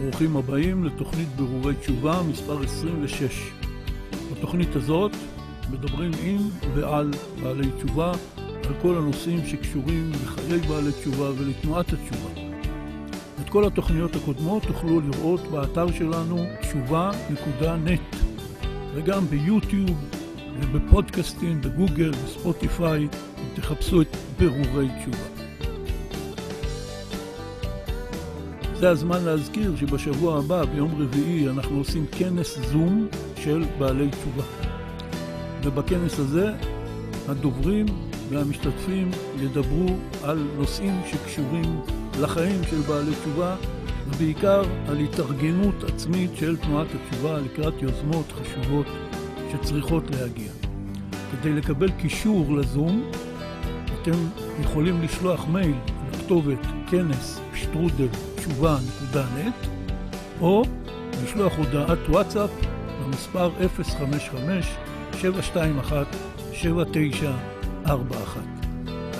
ברוכים הבאים לתוכנית ברורי תשובה מספר 26. בתוכנית הזאת מדברים עם ועל בעלי תשובה, על כל הנושאים שקשורים לחיי בעלי תשובה ולתנועת התשובה. את כל התוכניות הקודמות תוכלו לראות באתר שלנו תשובה.נט וגם ביוטיוב ובפודקאסטים, בגוגל, בספוטיפיי, אם תחפשו את ברורי תשובה. זה הזמן להזכיר שבשבוע הבא, ביום רביעי, אנחנו עושים כנס זום של בעלי תשובה. ובכנס הזה הדוברים והמשתתפים ידברו על נושאים שקשורים לחיים של בעלי תשובה, ובעיקר על התארגנות עצמית של תנועת התשובה לקראת יוזמות חשובות שצריכות להגיע. כדי לקבל קישור לזום, אתם יכולים לשלוח מייל לכתובת כנס שטרודל תשובה.נט, או לשלוח הודעת וואטסאפ למספר 055-721-7941.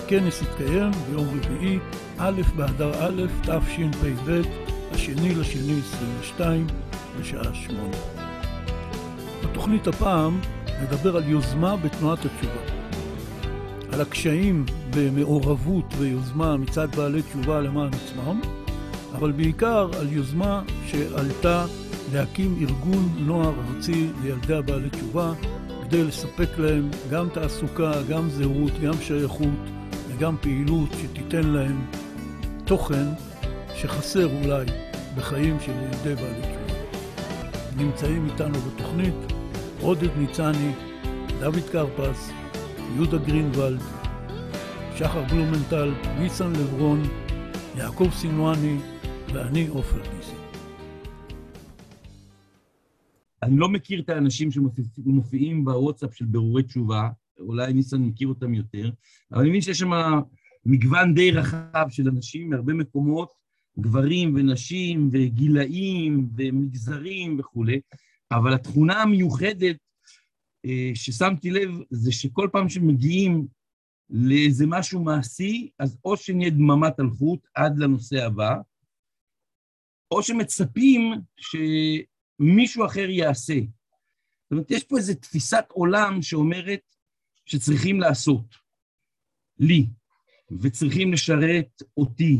הכנס יתקיים ביום רביעי, א' באדר א', תשפ"ב, השני לשני 22, בשעה שמונה. בתוכנית הפעם נדבר על יוזמה בתנועת התשובה. על הקשיים במעורבות ויוזמה מצד בעלי תשובה למען עצמם, אבל בעיקר על יוזמה שעלתה להקים ארגון נוער ארצי לילדי הבעלי תשובה, כדי לספק להם גם תעסוקה, גם זהות, גם שייכות וגם פעילות שתיתן להם תוכן שחסר אולי בחיים של ילדי בעלי תשובה. נמצאים איתנו בתוכנית עודד ניצני, דוד קרפס, יהודה גרינוולד, שחר בלומנטל, ניסן לברון, יעקב סינואני, ואני עופר ניסי. אני לא מכיר את האנשים שמופיעים בוואטסאפ של ברורי תשובה, אולי ניסן מכיר אותם יותר, אבל אני מבין שיש שם מגוון די רחב של אנשים מהרבה מקומות, גברים ונשים וגילאים ומגזרים וכולי, אבל התכונה המיוחדת אה, ששמתי לב זה שכל פעם שמגיעים לאיזה משהו מעשי, אז או שנהיה דממת אלחוט עד לנושא הבא, או שמצפים שמישהו אחר יעשה. זאת אומרת, יש פה איזו תפיסת עולם שאומרת שצריכים לעשות, לי, וצריכים לשרת אותי,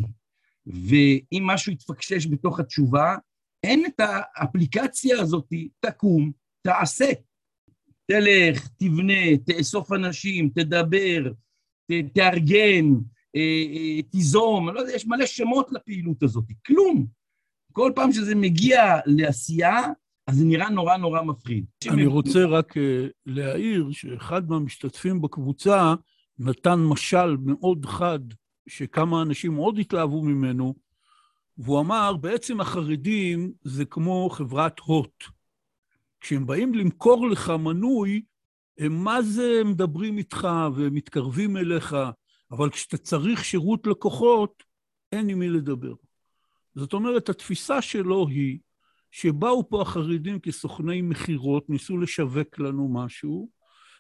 ואם משהו יתפקשש בתוך התשובה, אין את האפליקציה הזאת, תקום, תעשה. תלך, תבנה, תאסוף אנשים, תדבר, ת, תארגן, אה, אה, תיזום, לא יודע, יש מלא שמות לפעילות הזאת, כלום. כל פעם שזה מגיע לעשייה, אז זה נראה נורא נורא מפחיד. אני רוצה רק אה, להעיר שאחד מהמשתתפים בקבוצה נתן משל מאוד חד, שכמה אנשים מאוד התלהבו ממנו, והוא אמר, בעצם החרדים זה כמו חברת הוט. כשהם באים למכור לך מנוי, הם מה זה מדברים איתך ומתקרבים אליך, אבל כשאתה צריך שירות לקוחות, אין עם מי לדבר. זאת אומרת, התפיסה שלו היא שבאו פה החרדים כסוכני מכירות, ניסו לשווק לנו משהו,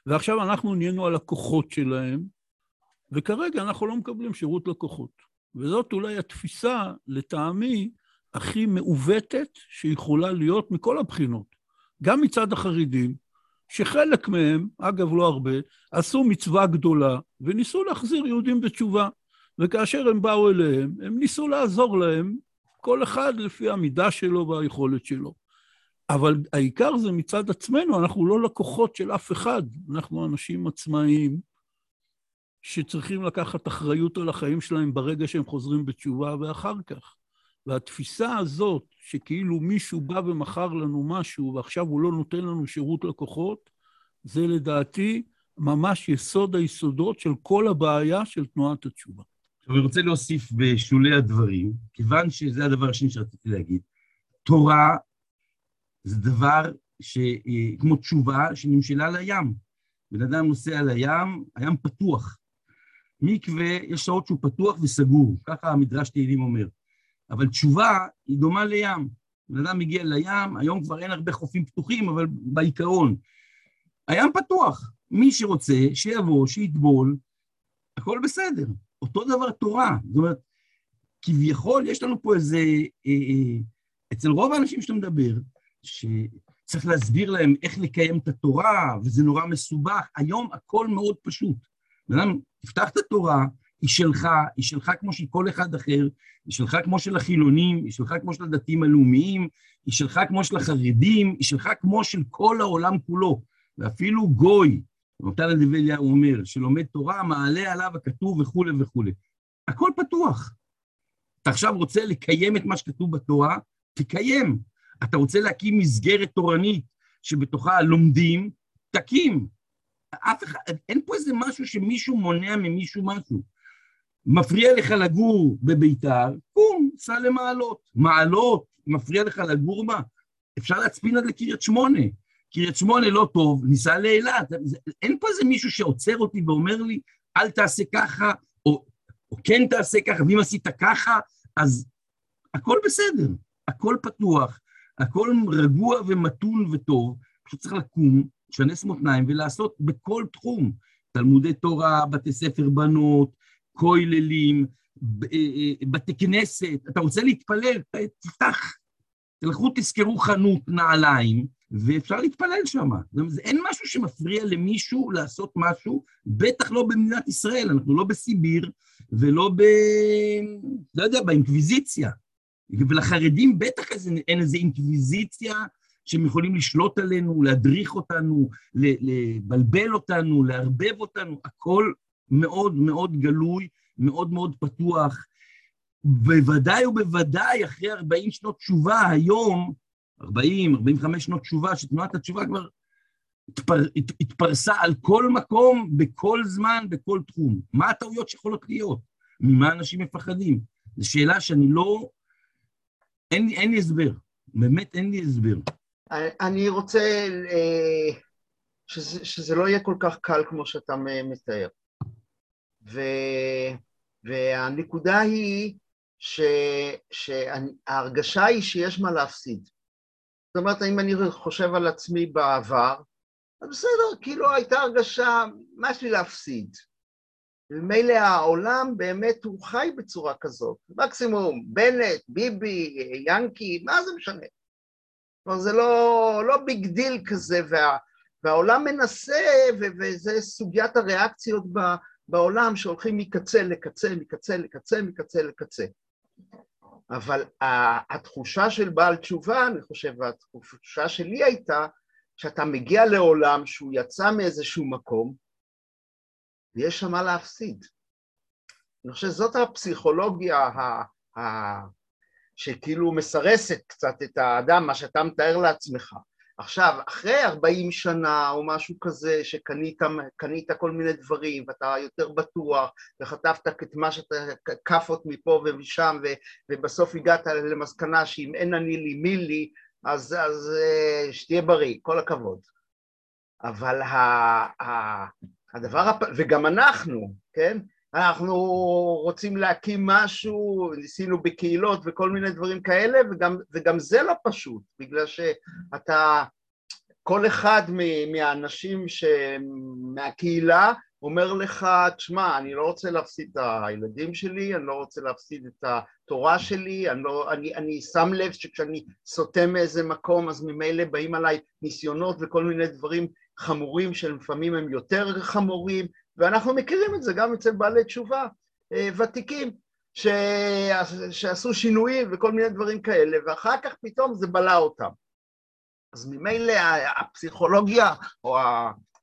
ועכשיו אנחנו נהיינו הלקוחות שלהם, וכרגע אנחנו לא מקבלים שירות לקוחות. וזאת אולי התפיסה, לטעמי, הכי מעוותת שיכולה להיות מכל הבחינות. גם מצד החרדים, שחלק מהם, אגב לא הרבה, עשו מצווה גדולה וניסו להחזיר יהודים בתשובה. וכאשר הם באו אליהם, הם ניסו לעזור להם כל אחד לפי המידה שלו והיכולת שלו. אבל העיקר זה מצד עצמנו, אנחנו לא לקוחות של אף אחד, אנחנו אנשים עצמאיים שצריכים לקחת אחריות על החיים שלהם ברגע שהם חוזרים בתשובה ואחר כך. והתפיסה הזאת, שכאילו מישהו בא ומכר לנו משהו ועכשיו הוא לא נותן לנו שירות לקוחות, זה לדעתי ממש יסוד היסודות של כל הבעיה של תנועת התשובה. עכשיו, אני רוצה להוסיף בשולי הדברים, כיוון שזה הדבר השני שרציתי להגיד. תורה זה דבר ש... כמו תשובה שנמשלה לים. בן אדם נוסע לים, הים פתוח. מקווה, יש שעות שהוא פתוח וסגור, ככה המדרש תהילים אומר. אבל תשובה היא דומה לים. בן אדם מגיע לים, היום כבר אין הרבה חופים פתוחים, אבל בעיקרון. הים פתוח, מי שרוצה, שיבוא, שיטבול, הכל בסדר. אותו דבר תורה. זאת אומרת, כביכול יש לנו פה איזה אה, אה, אצל רוב האנשים שאתה מדבר, שצריך להסביר להם איך לקיים את התורה, וזה נורא מסובך, היום הכל מאוד פשוט. בן אדם, תפתח את התורה, היא שלך, היא שלך כמו של כל אחד אחר, היא שלך כמו של החילונים, היא שלך כמו של הדתיים הלאומיים, היא שלך כמו של החרדים, היא שלך כמו של כל העולם כולו. ואפילו גוי, נותן לדבי אליהו אומר, שלומד תורה, מעלה עליו הכתוב וכולי וכולי. הכל פתוח. אתה עכשיו רוצה לקיים את מה שכתוב בתורה, תקיים. אתה רוצה להקים מסגרת תורנית שבתוכה לומדים, תקים. אף אחד, אין פה איזה משהו שמישהו מונע ממישהו משהו. מפריע לך לגור בביתר, קום, סע למעלות. מעלות, מפריע לך לגור בה? אפשר להצפין עד לקריית שמונה. קריית שמונה לא טוב, ניסע לאילת. אין פה איזה מישהו שעוצר אותי ואומר לי, אל תעשה ככה, או, או כן תעשה ככה, ואם עשית ככה, אז הכל בסדר, הכל פתוח, הכל רגוע ומתון וטוב, פשוט צריך לקום, לשנס מותניים ולעשות בכל תחום. תלמודי תורה, בתי ספר בנות, כוללים, אה, אה, בתי כנסת, אתה רוצה להתפלל, תפתח, תלכו תזכרו חנות נעליים, ואפשר להתפלל שם. אין משהו שמפריע למישהו לעשות משהו, בטח לא במדינת ישראל, אנחנו לא בסיביר ולא ב... לא יודע, באינקוויזיציה. ולחרדים בטח אין איזו אינקוויזיציה שהם יכולים לשלוט עלינו, להדריך אותנו, לבלבל אותנו, לערבב אותנו, הכל מאוד מאוד גלוי, מאוד מאוד פתוח. בוודאי ובוודאי אחרי 40 שנות תשובה, היום, 40, 45 שנות תשובה, שתנועת התשובה כבר התפר, הת, התפרסה על כל מקום, בכל זמן, בכל תחום. מה הטעויות שיכולות להיות? ממה אנשים מפחדים? זו שאלה שאני לא... אין, אין לי הסבר, באמת אין לי הסבר. אני רוצה אה, שזה, שזה לא יהיה כל כך קל כמו שאתה מתאר. ו, והנקודה היא שההרגשה היא שיש מה להפסיד. זאת אומרת, אם אני חושב על עצמי בעבר, אז בסדר, כאילו הייתה הרגשה, מה יש לי להפסיד? וממילא העולם באמת הוא חי בצורה כזאת. מקסימום, בנט, ביבי, ינקי, מה זה משנה? כלומר, זה לא, לא big deal כזה, וה, והעולם מנסה, וזה סוגיית הריאקציות בעולם שהולכים מקצה לקצה, מקצה לקצה, מקצה לקצה. אבל התחושה של בעל תשובה, אני חושב, והתחושה שלי הייתה שאתה מגיע לעולם שהוא יצא מאיזשהו מקום ויש שם מה להפסיד. אני חושב שזאת הפסיכולוגיה ה, ה, שכאילו מסרסת קצת את האדם, מה שאתה מתאר לעצמך. עכשיו, אחרי 40 שנה או משהו כזה שקנית כל מיני דברים ואתה יותר בטוח וחטפת את מה שאתה, כאפות מפה ומשם ו, ובסוף הגעת למסקנה שאם אין אני לי מי לי אז, אז אה, שתהיה בריא, כל הכבוד. אבל ה, ה, הדבר, הפ... וגם אנחנו, כן? אנחנו רוצים להקים משהו, ניסינו בקהילות וכל מיני דברים כאלה, וגם, וגם זה לא פשוט, בגלל שאתה, כל אחד מהאנשים מהקהילה אומר לך, תשמע, אני לא רוצה להפסיד את הילדים שלי, אני לא רוצה להפסיד את התורה שלי, אני, לא, אני, אני שם לב שכשאני סוטה מאיזה מקום, אז ממילא באים עליי ניסיונות וכל מיני דברים חמורים שלפעמים הם יותר חמורים, ואנחנו מכירים את זה גם אצל בעלי תשובה אה, ותיקים, ש... שעשו שינויים וכל מיני דברים כאלה, ואחר כך פתאום זה בלע אותם. אז ממילא הפסיכולוגיה, או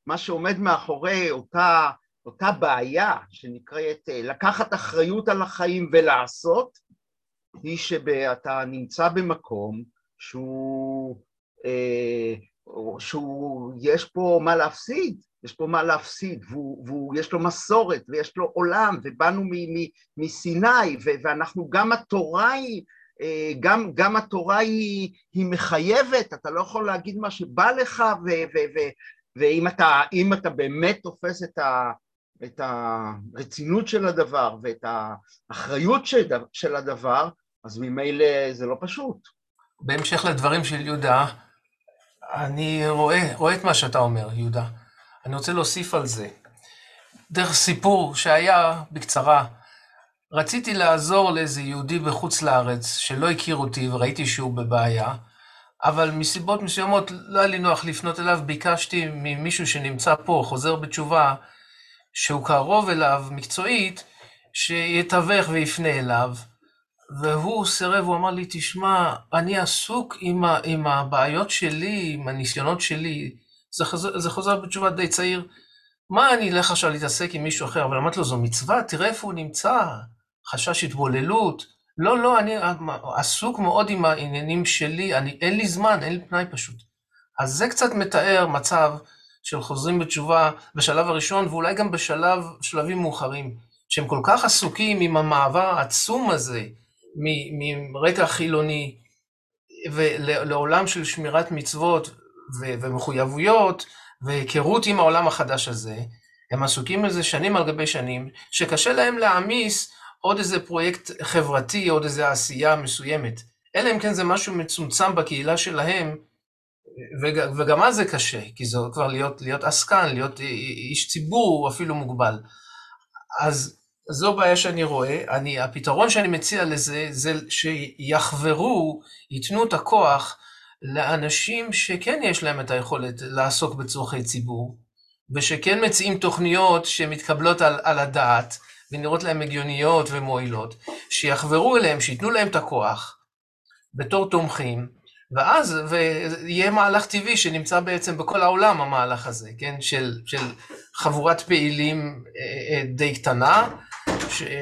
מה שעומד מאחורי אותה, אותה בעיה שנקראת אה, לקחת אחריות על החיים ולעשות, היא שאתה נמצא במקום שהוא, אה, שהוא, יש פה מה להפסיד, יש פה מה להפסיד, ויש לו מסורת, ויש לו עולם, ובאנו מסיני, ואנחנו, גם התורה היא, אה, גם, גם התורה היא, היא מחייבת, אתה לא יכול להגיד מה שבא לך, ו, ו, ו, ואם אתה, אתה באמת תופס את, ה, את הרצינות של הדבר ואת האחריות של, של הדבר, אז ממילא זה לא פשוט. בהמשך לדברים של יהודה, אני רואה, רואה את מה שאתה אומר, יהודה. אני רוצה להוסיף על זה. דרך סיפור שהיה בקצרה, רציתי לעזור לאיזה יהודי בחוץ לארץ שלא הכיר אותי וראיתי שהוא בבעיה, אבל מסיבות מסוימות לא היה לי נוח לפנות אליו, ביקשתי ממישהו שנמצא פה, חוזר בתשובה, שהוא קרוב אליו מקצועית, שיתווך ויפנה אליו. והוא סירב, הוא אמר לי, תשמע, אני עסוק עם, ה, עם הבעיות שלי, עם הניסיונות שלי. זה חוזר, בתשובה די צעיר. מה אני אלך עכשיו להתעסק עם מישהו אחר? אבל אמרתי לו, זו מצווה, תראה איפה הוא נמצא. חשש התבוללות. לא, לא, אני עסוק מאוד עם העניינים שלי, אני, אין לי זמן, אין לי פנאי פשוט. אז זה קצת מתאר מצב של חוזרים בתשובה בשלב הראשון, ואולי גם בשלב, שלבים מאוחרים, שהם כל כך עסוקים עם המעבר העצום הזה מרקע חילוני ולעולם של שמירת מצוות ומחויבויות והיכרות עם העולם החדש הזה, הם עסוקים בזה שנים על גבי שנים, שקשה להם להעמיס עוד איזה פרויקט חברתי, עוד איזה עשייה מסוימת. אלא אם כן זה משהו מצומצם בקהילה שלהם, וגם אז זה קשה, כי זה כבר להיות, להיות עסקן, להיות איש ציבור אפילו מוגבל. אז זו בעיה שאני רואה. אני, הפתרון שאני מציע לזה, זה שיחברו, ייתנו את הכוח לאנשים שכן יש להם את היכולת לעסוק בצורכי ציבור, ושכן מציעים תוכניות שמתקבלות על, על הדעת, ונראות להם הגיוניות ומועילות, שיחברו אליהם, שייתנו להם את הכוח, בתור תומכים, ואז, ויהיה מהלך טבעי שנמצא בעצם בכל העולם, המהלך הזה, כן? של, של חבורת פעילים אה, אה, די קטנה,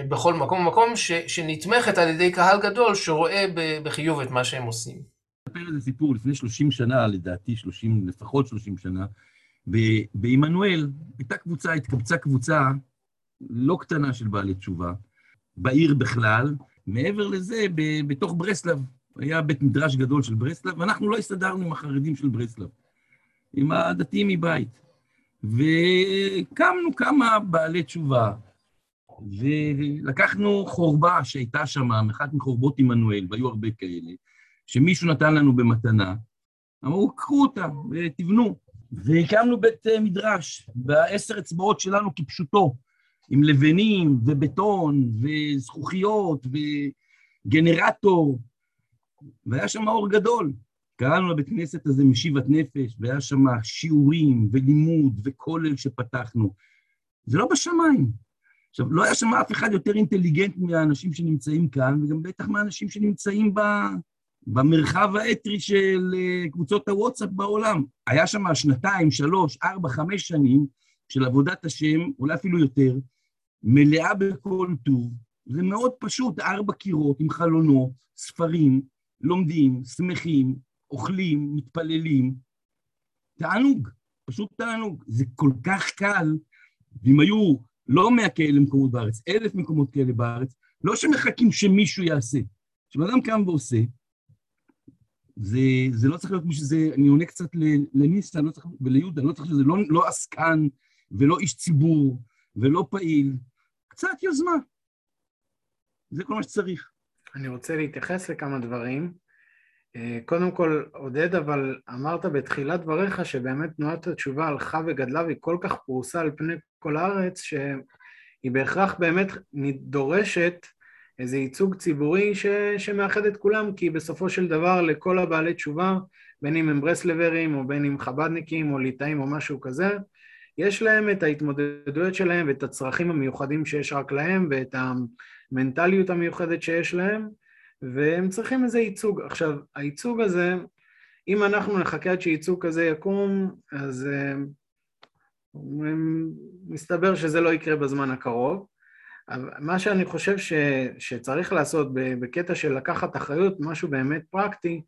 בכל מקום ומקום, שנתמכת על ידי קהל גדול שרואה בחיוב את מה שהם עושים. אספר איזה סיפור, לפני 30 שנה, לדעתי 30, לפחות 30 שנה, בעמנואל הייתה קבוצה, התקבצה קבוצה לא קטנה של בעלי תשובה, בעיר בכלל, מעבר לזה, בתוך ברסלב. היה בית מדרש גדול של ברסלב, ואנחנו לא הסתדרנו עם החרדים של ברסלב, עם הדתיים מבית. וקמנו כמה בעלי תשובה, ולקחנו חורבה שהייתה שם, אחת מחורבות עמנואל, והיו הרבה כאלה, שמישהו נתן לנו במתנה, אמרו, קחו אותה ותבנו. והקמנו בית מדרש, בעשר אצבעות שלנו כפשוטו, עם לבנים ובטון וזכוכיות וגנרטור, והיה שם אור גדול. קראנו לבית כנסת הזה משיבת נפש, והיה שם שיעורים ולימוד וכולל שפתחנו. זה לא בשמיים. עכשיו, לא היה שם אף אחד יותר אינטליגנט מהאנשים שנמצאים כאן, וגם בטח מהאנשים שנמצאים ב... במרחב האתרי של אה, קבוצות הוואטסאפ בעולם. היה שם שנתיים, שלוש, ארבע, חמש שנים של עבודת השם, אולי אפילו יותר, מלאה בכל טוב. זה מאוד פשוט, ארבע קירות עם חלונות, ספרים, לומדים, שמחים, אוכלים, מתפללים. תענוג, פשוט תענוג. זה כל כך קל, ואם היו לא מאה כאלה מקומות בארץ, אלף מקומות כאלה בארץ, לא שמחכים שמישהו יעשה. כשבן אדם קם ועושה, זה, זה לא צריך להיות מי שזה, אני עונה קצת לניסן לא וליהודה, לא צריך שזה לא, לא עסקן ולא איש ציבור ולא פעיל, קצת יוזמה. זה כל מה שצריך. אני רוצה להתייחס לכמה דברים. אה, קודם כל, עודד, אבל אמרת בתחילת דבריך שבאמת תנועת התשובה הלכה וגדלה והיא כל כך פרוסה על פני כל הארץ, שהיא בהכרח באמת דורשת איזה ייצוג ציבורי ש, שמאחד את כולם, כי בסופו של דבר לכל הבעלי תשובה, בין אם הם ברסלברים או בין אם חב"דניקים או ליטאים או משהו כזה, יש להם את ההתמודדויות שלהם ואת הצרכים המיוחדים שיש רק להם ואת המנטליות המיוחדת שיש להם, והם צריכים איזה ייצוג. עכשיו, הייצוג הזה, אם אנחנו נחכה עד שייצוג כזה יקום, אז uh, מסתבר שזה לא יקרה בזמן הקרוב. מה שאני חושב ש, שצריך לעשות בקטע של לקחת אחריות, משהו באמת פרקטי,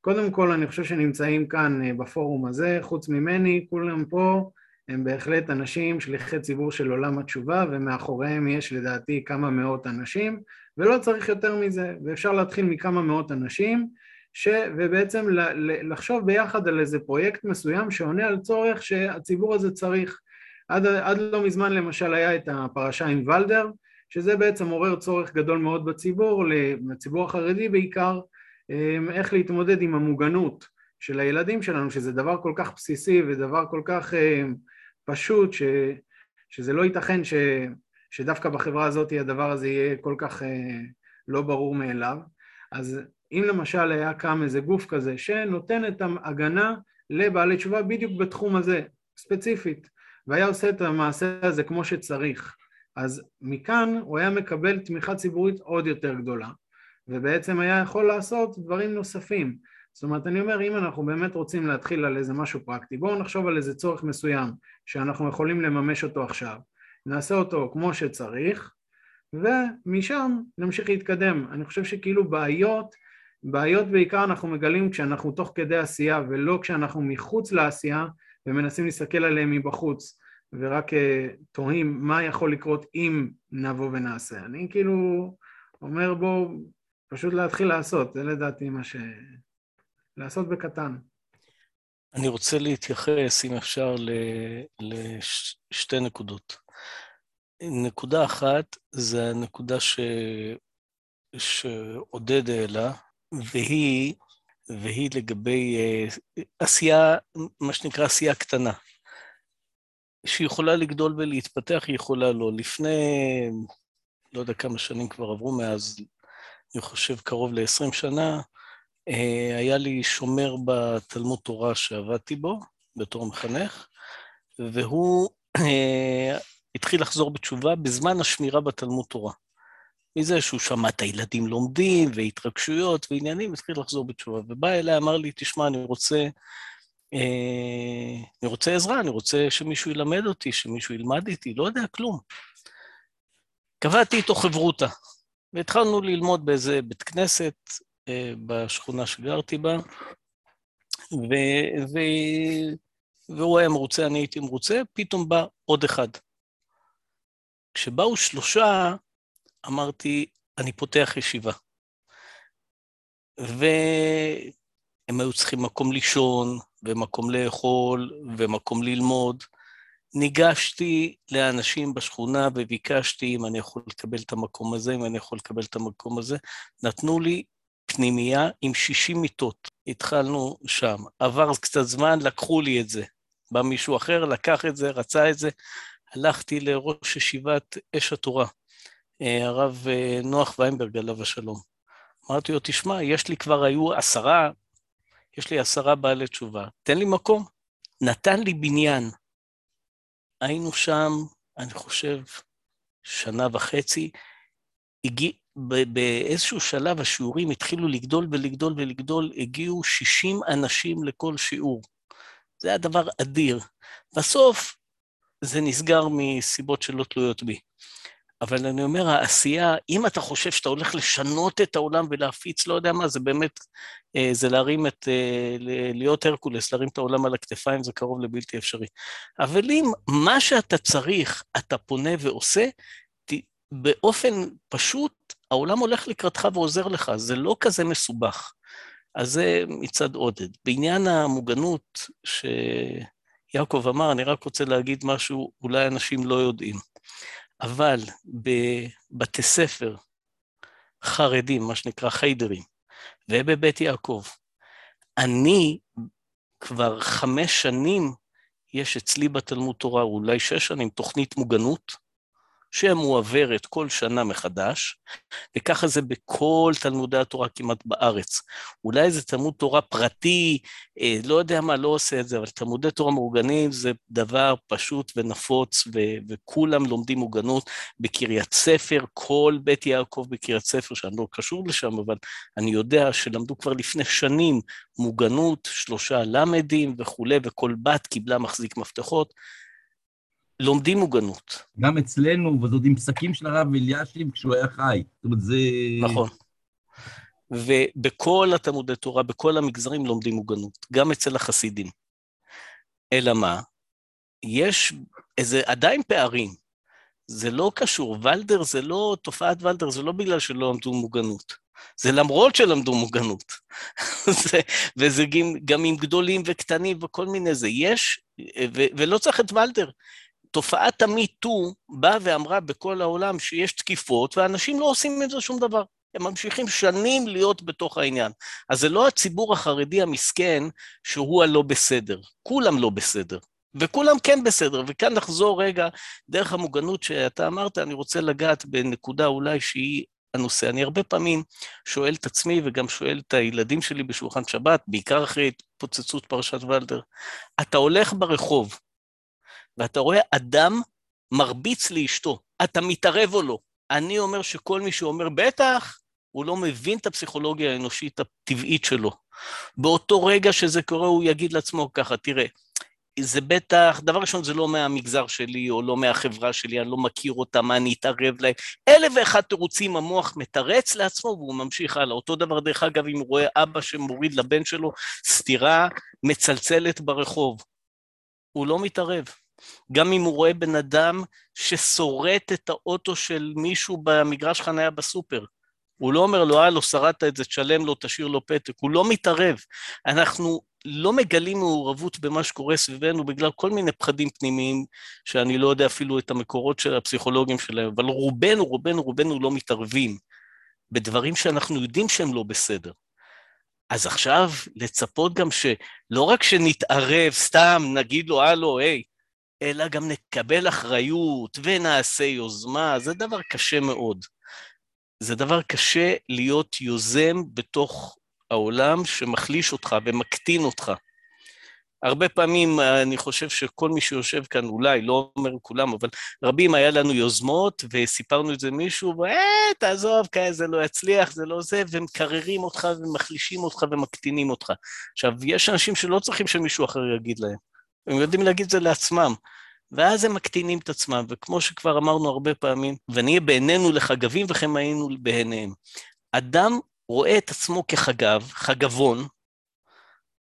קודם כל אני חושב שנמצאים כאן אה, בפורום הזה, חוץ ממני, כולם פה הם בהחלט אנשים שליחי ציבור של עולם התשובה ומאחוריהם יש לדעתי כמה מאות אנשים ולא צריך יותר מזה ואפשר להתחיל מכמה מאות אנשים ש... ובעצם לחשוב ביחד על איזה פרויקט מסוים שעונה על צורך שהציבור הזה צריך. עד, עד לא מזמן למשל היה את הפרשה עם ולדר שזה בעצם עורר צורך גדול מאוד בציבור, לציבור החרדי בעיקר, אמ, איך להתמודד עם המוגנות של הילדים שלנו, שזה דבר כל כך בסיסי ודבר כל כך אמ, פשוט, ש, שזה לא ייתכן ש, שדווקא בחברה הזאת הדבר הזה יהיה כל כך אה, לא ברור מאליו. אז אם למשל היה קם איזה גוף כזה שנותן את ההגנה לבעלי תשובה בדיוק בתחום הזה, ספציפית, והיה עושה את המעשה הזה כמו שצריך, אז מכאן הוא היה מקבל תמיכה ציבורית עוד יותר גדולה, ובעצם היה יכול לעשות דברים נוספים. זאת אומרת, אני אומר, אם אנחנו באמת רוצים להתחיל על איזה משהו פרקטי, בואו נחשוב על איזה צורך מסוים שאנחנו יכולים לממש אותו עכשיו. נעשה אותו כמו שצריך, ומשם נמשיך להתקדם. אני חושב שכאילו בעיות, בעיות בעיקר אנחנו מגלים כשאנחנו תוך כדי עשייה ולא כשאנחנו מחוץ לעשייה ומנסים להסתכל עליהם מבחוץ ורק uh, תוהים מה יכול לקרות אם נבוא ונעשה. אני כאילו אומר בואו פשוט להתחיל לעשות, זה לדעתי מה ש... לעשות בקטן. אני רוצה להתייחס, אם אפשר, לשתי נקודות. נקודה אחת זה הנקודה ש... שעודד העלה, והיא, והיא לגבי uh, עשייה, מה שנקרא עשייה קטנה, שיכולה לגדול ולהתפתח, היא יכולה לא. לפני, לא יודע כמה שנים כבר עברו מאז, אני חושב קרוב ל-20 שנה, uh, היה לי שומר בתלמוד תורה שעבדתי בו, בתור מחנך, והוא uh, התחיל לחזור בתשובה בזמן השמירה בתלמוד תורה. מזה שהוא שמע את הילדים לומדים, והתרגשויות ועניינים, התחיל לחזור בתשובה. ובא אליי, אמר לי, תשמע, אני רוצה, אה, אני רוצה עזרה, אני רוצה שמישהו ילמד אותי, שמישהו ילמד איתי, לא יודע כלום. קבעתי איתו חברותה, והתחלנו ללמוד באיזה בית כנסת אה, בשכונה שגרתי בה, ו... ו... והוא היה מרוצה, אני הייתי מרוצה, פתאום בא עוד אחד. כשבאו שלושה, אמרתי, אני פותח ישיבה. והם היו צריכים מקום לישון, ומקום לאכול, ומקום ללמוד. ניגשתי לאנשים בשכונה וביקשתי אם אני יכול לקבל את המקום הזה, אם אני יכול לקבל את המקום הזה. נתנו לי פנימייה עם 60 מיטות. התחלנו שם. עבר קצת זמן, לקחו לי את זה. בא מישהו אחר, לקח את זה, רצה את זה. הלכתי לראש ישיבת אש התורה, אה, הרב אה, נוח ויינברג, עליו השלום. אמרתי לו, תשמע, יש לי כבר, היו עשרה, יש לי עשרה בעלי תשובה, תן לי מקום. נתן לי בניין. היינו שם, אני חושב, שנה וחצי. הגיע, באיזשהו שלב השיעורים התחילו לגדול ולגדול ולגדול, הגיעו 60 אנשים לכל שיעור. זה היה דבר אדיר. בסוף זה נסגר מסיבות שלא תלויות בי. אבל אני אומר, העשייה, אם אתה חושב שאתה הולך לשנות את העולם ולהפיץ, לא יודע מה, זה באמת, אה, זה להרים את, אה, להיות הרקולס, להרים את העולם על הכתפיים, זה קרוב לבלתי אפשרי. אבל אם מה שאתה צריך, אתה פונה ועושה, באופן פשוט, העולם הולך לקראתך ועוזר לך, זה לא כזה מסובך. אז זה מצד עודד. בעניין המוגנות, ש... יעקב אמר, אני רק רוצה להגיד משהו, אולי אנשים לא יודעים. אבל בבתי ספר חרדים, מה שנקרא חיידרים, ובבית יעקב, אני כבר חמש שנים, יש אצלי בתלמוד תורה, אולי שש שנים, תוכנית מוגנות, שמועברת כל שנה מחדש, וככה זה בכל תלמודי התורה כמעט בארץ. אולי זה תלמוד תורה פרטי, אה, לא יודע מה, לא עושה את זה, אבל תלמודי תורה מאורגנים זה דבר פשוט ונפוץ, ו- וכולם לומדים מוגנות בקריית ספר, כל בית יעקב בקריית ספר, שאני לא קשור לשם, אבל אני יודע שלמדו כבר לפני שנים מוגנות, שלושה למדים וכולי, וכל בת קיבלה מחזיק מפתחות. לומדים מוגנות. גם אצלנו, וזאת עם פסקים של הרב אלישיב כשהוא היה חי. זאת אומרת, זה... נכון. ובכל התלמודי תורה, בכל המגזרים לומדים מוגנות, גם אצל החסידים. אלא מה? יש איזה עדיין פערים. זה לא קשור, ולדר זה לא, תופעת ולדר זה לא בגלל שלא למדו מוגנות. זה למרות שלמדו מוגנות. זה, וזה גם, גם עם גדולים וקטנים וכל מיני זה. יש, ו, ולא צריך את ולדר. תופעת המיטו באה ואמרה בכל העולם שיש תקיפות, ואנשים לא עושים עם זה שום דבר. הם ממשיכים שנים להיות בתוך העניין. אז זה לא הציבור החרדי המסכן שהוא הלא בסדר, כולם לא בסדר. וכולם כן בסדר. וכאן נחזור רגע, דרך המוגנות שאתה אמרת, אני רוצה לגעת בנקודה אולי שהיא הנושא. אני הרבה פעמים שואל את עצמי וגם שואל את הילדים שלי בשולחן שבת, בעיקר אחרי התפוצצות פרשת ולדר, אתה הולך ברחוב ואתה רואה אדם מרביץ לאשתו, אתה מתערב או לא? אני אומר שכל מי שאומר בטח, הוא לא מבין את הפסיכולוגיה האנושית הטבעית שלו. באותו רגע שזה קורה, הוא יגיד לעצמו ככה, תראה, זה בטח, דבר ראשון, זה לא מהמגזר שלי או לא מהחברה שלי, אני לא מכיר אותם, מה אני אתערב להם. אלף ואחד תירוצים המוח מתרץ לעצמו והוא ממשיך הלאה. אותו דבר, דרך אגב, אם הוא רואה אבא שמוריד לבן שלו סטירה מצלצלת ברחוב, הוא לא מתערב. גם אם הוא רואה בן אדם ששורט את האוטו של מישהו במגרש חניה בסופר, הוא לא אומר לו, הלו, שרדת את זה, תשלם לו, תשאיר לו פתק, הוא לא מתערב. אנחנו לא מגלים מעורבות במה שקורה סביבנו בגלל כל מיני פחדים פנימיים, שאני לא יודע אפילו את המקורות של הפסיכולוגים שלהם, אבל רובנו, רובנו, רובנו לא מתערבים בדברים שאנחנו יודעים שהם לא בסדר. אז עכשיו לצפות גם שלא רק שנתערב, סתם נגיד לו, הלו, היי, אלא גם נקבל אחריות ונעשה יוזמה, זה דבר קשה מאוד. זה דבר קשה להיות יוזם בתוך העולם שמחליש אותך ומקטין אותך. הרבה פעמים אני חושב שכל מי שיושב כאן, אולי, לא אומר כולם, אבל רבים היה לנו יוזמות, וסיפרנו את זה למישהו, ואה, תעזוב, כאלה, זה לא יצליח, זה לא זה, ומקררים אותך ומחלישים אותך ומקטינים אותך. עכשיו, יש אנשים שלא צריכים שמישהו אחר יגיד להם. הם יודעים להגיד את זה לעצמם. ואז הם מקטינים את עצמם, וכמו שכבר אמרנו הרבה פעמים, ונהיה בעינינו לחגבים וכם היינו בעיניהם. אדם רואה את עצמו כחגב, חגבון,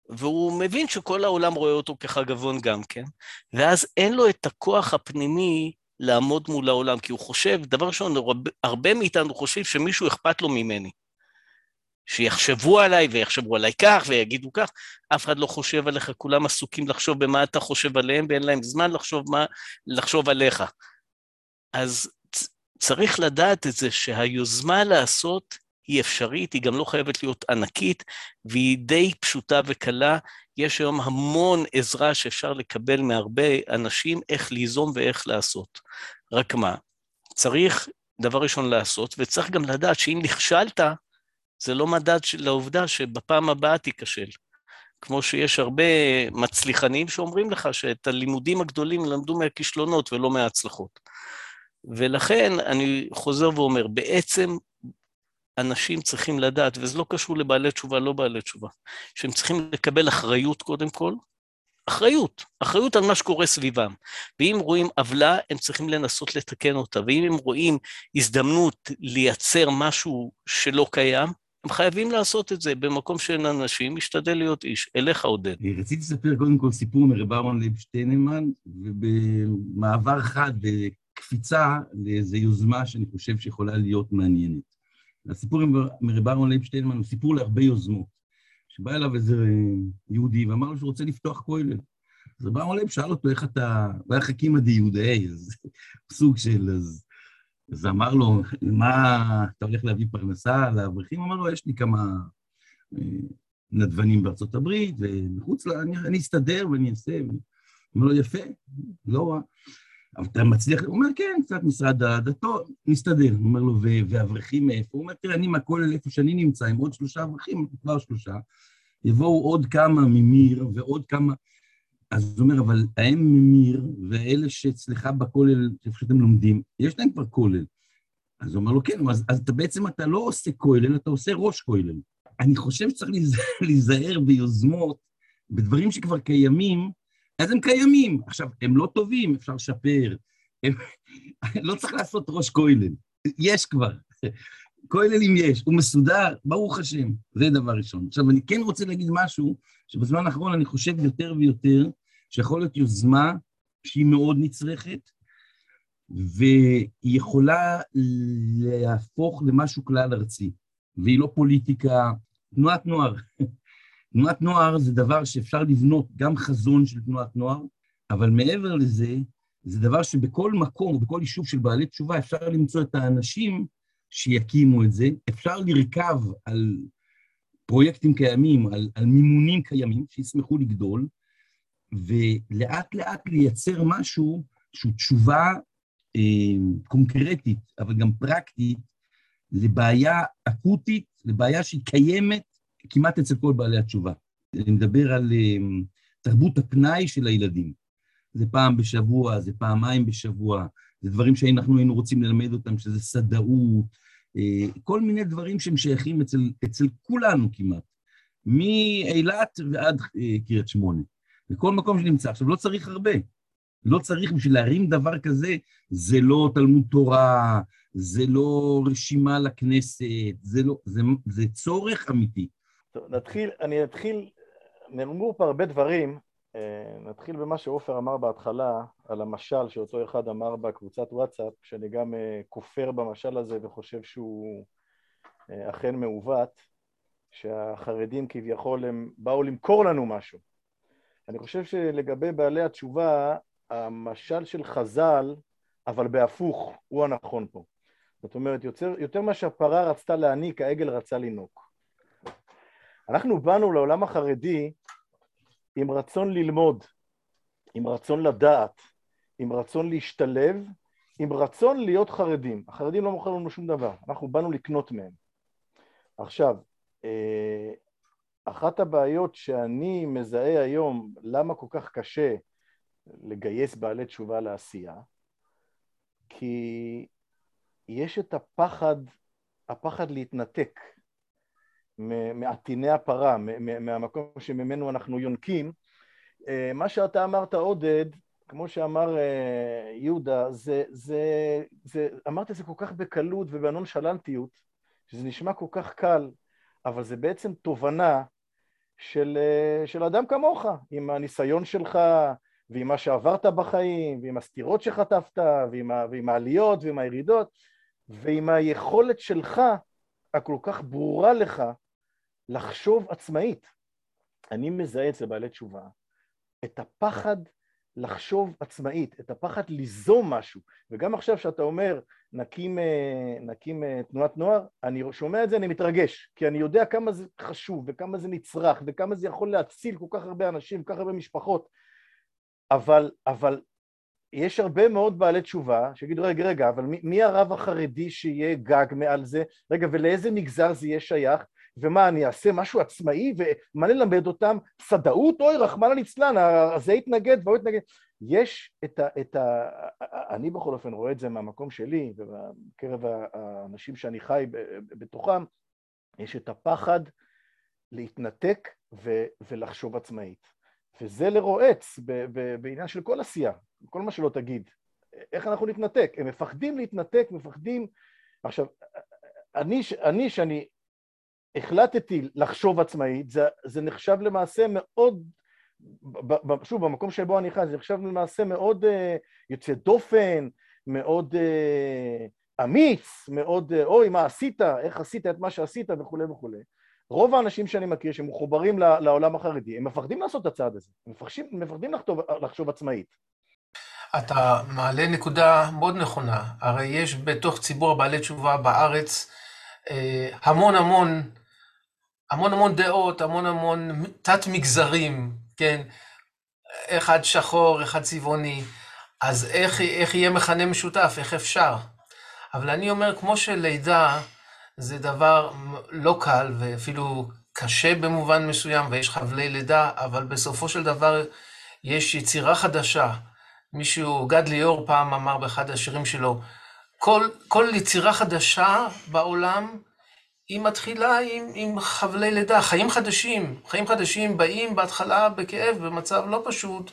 והוא מבין שכל העולם רואה אותו כחגבון גם כן, ואז אין לו את הכוח הפנימי לעמוד מול העולם, כי הוא חושב, דבר ראשון, הרבה מאיתנו חושבים שמישהו אכפת לו ממני. שיחשבו עליי ויחשבו עליי כך ויגידו כך, אף אחד לא חושב עליך, כולם עסוקים לחשוב במה אתה חושב עליהם ואין להם זמן לחשוב, מה, לחשוב עליך. אז צריך לדעת את זה שהיוזמה לעשות היא אפשרית, היא גם לא חייבת להיות ענקית, והיא די פשוטה וקלה. יש היום המון עזרה שאפשר לקבל מהרבה אנשים איך ליזום ואיך לעשות. רק מה, צריך דבר ראשון לעשות, וצריך גם לדעת שאם נכשלת, זה לא מדד לעובדה שבפעם הבאה תיכשל. כמו שיש הרבה מצליחנים שאומרים לך שאת הלימודים הגדולים למדו מהכישלונות ולא מההצלחות. ולכן אני חוזר ואומר, בעצם אנשים צריכים לדעת, וזה לא קשור לבעלי תשובה, לא בעלי תשובה, שהם צריכים לקבל אחריות קודם כל, אחריות, אחריות על מה שקורה סביבם. ואם רואים עוולה, הם צריכים לנסות לתקן אותה, ואם הם רואים הזדמנות לייצר משהו שלא קיים, הם חייבים לעשות את זה במקום שאין אנשים, משתדל להיות איש. אליך, עודד. רציתי לספר קודם כל סיפור מרב אהרון ליב שטיינמן, ובמעבר חד, בקפיצה לאיזו יוזמה שאני חושב שיכולה להיות מעניינת. הסיפור מרב אהרון ליב שטיינמן הוא סיפור להרבה יוזמות. שבא אליו איזה יהודי ואמר לו שהוא רוצה לפתוח כולל. אז רב אהרון ליב שאל אותו איך אתה, הוא היה חכימא דיהודאי, אז סוג של, אז אז אמר לו, מה, אתה הולך להביא פרנסה לאברכים? אמר לו, יש לי כמה אה, נדבנים בארצות הברית, ומחוץ ל... אני, אני אסתדר ואני אעשה. אמר לו, יפה, לא רע. אבל אתה מצליח, הוא אומר, כן, קצת משרד הדתות, נסתדר. הוא אומר לו, ואברכים מאיפה? הוא אומר, תראה, אני מהכולל איפה שאני נמצא, עם עוד שלושה אברכים, כבר שלושה, יבואו עוד כמה ממיר ועוד כמה... אז הוא אומר, אבל האם ממיר ואלה שאצלך בכולל, איפה שאתם לומדים, יש להם כבר כולל. אז הוא אומר לו, כן, אז, אז אתה בעצם, אתה לא עושה כולל, אתה עושה ראש כולל. אני חושב שצריך להיזהר ביוזמות, בדברים שכבר קיימים, אז הם קיימים. עכשיו, הם לא טובים, אפשר לשפר. הם... לא צריך לעשות ראש כולל, יש כבר. כולל אם יש, הוא מסודר, ברוך השם, זה דבר ראשון. עכשיו, אני כן רוצה להגיד משהו, שבזמן האחרון אני חושב יותר ויותר, שיכול להיות יוזמה שהיא מאוד נצרכת, והיא יכולה להפוך למשהו כלל ארצי, והיא לא פוליטיקה, תנועת נוער. תנועת נוער זה דבר שאפשר לבנות גם חזון של תנועת נוער, אבל מעבר לזה, זה דבר שבכל מקום, בכל יישוב של בעלי תשובה, אפשר למצוא את האנשים שיקימו את זה. אפשר לרכב על פרויקטים קיימים, על, על מימונים קיימים, שישמחו לגדול, ולאט לאט לייצר משהו שהוא תשובה אה, קונקרטית, אבל גם פרקטית, לבעיה אקוטית, לבעיה שהיא קיימת כמעט אצל כל בעלי התשובה. אני מדבר על אה, תרבות הפנאי של הילדים. זה פעם בשבוע, זה פעמיים בשבוע, זה דברים שאנחנו היינו רוצים ללמד אותם, שזה סדאות, אה, כל מיני דברים שהם שייכים אצל, אצל כולנו כמעט, מאילת ועד אה, קריית שמונה, בכל מקום שנמצא. עכשיו, לא צריך הרבה. לא צריך בשביל להרים דבר כזה, זה לא תלמוד תורה, זה לא רשימה לכנסת, זה, לא, זה, זה צורך אמיתי. טוב, נתחיל, אני אתחיל, נאמרו פה הרבה דברים, נתחיל במה שעופר אמר בהתחלה, על המשל שאותו אחד אמר בקבוצת וואטסאפ, שאני גם אה, כופר במשל הזה וחושב שהוא אה, אכן מעוות, שהחרדים כביכול הם באו למכור לנו משהו. אני חושב שלגבי בעלי התשובה, המשל של חז"ל, אבל בהפוך, הוא הנכון פה. זאת אומרת, יותר, יותר מה שהפרה רצתה להעניק, העגל רצה לינוק. אנחנו באנו לעולם החרדי עם רצון ללמוד, עם רצון לדעת, עם רצון להשתלב, עם רצון להיות חרדים. החרדים לא מוכרים לנו שום דבר, אנחנו באנו לקנות מהם. עכשיו, אה, אחת הבעיות שאני מזהה היום, למה כל כך קשה לגייס בעלי תשובה לעשייה, כי יש את הפחד, הפחד להתנתק מעטיני הפרה, מהמקום שממנו אנחנו יונקים. אה, מה שאתה אמרת, עודד, כמו שאמר אה, יהודה, זה, זה, זה, אמרת את זה כל כך בקלות ובנונשלנטיות, שזה נשמע כל כך קל, אבל זה בעצם תובנה של, אה, של אדם כמוך, עם הניסיון שלך, ועם מה שעברת בחיים, ועם הסתירות שחטפת, ועם, ה, ועם העליות ועם הירידות, ועם היכולת שלך, הכל כך ברורה לך, לחשוב עצמאית. אני מזהה אצל בעלי תשובה את הפחד לחשוב עצמאית, את הפחד ליזום משהו. וגם עכשיו שאתה אומר, נקים, אה, נקים אה, תנועת נוער, אני שומע את זה, אני מתרגש, כי אני יודע כמה זה חשוב, וכמה זה נצרך, וכמה זה יכול להציל כל כך הרבה אנשים, כל כך הרבה משפחות. אבל, אבל יש הרבה מאוד בעלי תשובה שיגידו, רגע, רגע, אבל מי, מי הרב החרדי שיהיה גג מעל זה? רגע, ולאיזה מגזר זה יהיה שייך? ומה, אני אעשה משהו עצמאי? ומה נלמד אותם? סדאות? אוי, רחמנא ליצלן, זה יתנגד והוא יתנגד. יש את ה, את ה... אני בכל אופן רואה את זה מהמקום שלי, ובקרב האנשים שאני חי בתוכם, יש את הפחד להתנתק ו, ולחשוב עצמאית. וזה לרועץ בעניין של כל עשייה, כל מה שלא תגיד. איך אנחנו נתנתק? הם מפחדים להתנתק, מפחדים... עכשיו, אני, אני שאני החלטתי לחשוב עצמאית, זה, זה נחשב למעשה מאוד, שוב, במקום שבו אני חי, זה נחשב למעשה מאוד uh, יוצא דופן, מאוד uh, אמיץ, מאוד, uh, אוי, מה עשית, איך עשית את מה שעשית וכולי וכולי. רוב האנשים שאני מכיר שמחוברים לעולם החרדי, הם מפחדים לעשות את הצעד הזה, הם מפחדים, מפחדים לחשוב, לחשוב עצמאית. אתה מעלה נקודה מאוד נכונה, הרי יש בתוך ציבור בעלי תשובה בארץ המון המון, המון המון דעות, המון המון תת מגזרים, כן? אחד שחור, אחד צבעוני, אז איך, איך יהיה מכנה משותף, איך אפשר? אבל אני אומר, כמו שלידה זה דבר לא קל ואפילו קשה במובן מסוים, ויש חבלי לידה, אבל בסופו של דבר יש יצירה חדשה. מישהו, גד ליאור פעם אמר באחד השירים שלו, כל, כל יצירה חדשה בעולם, היא מתחילה עם, עם חבלי לידה, חיים חדשים. חיים חדשים באים בהתחלה בכאב, במצב לא פשוט,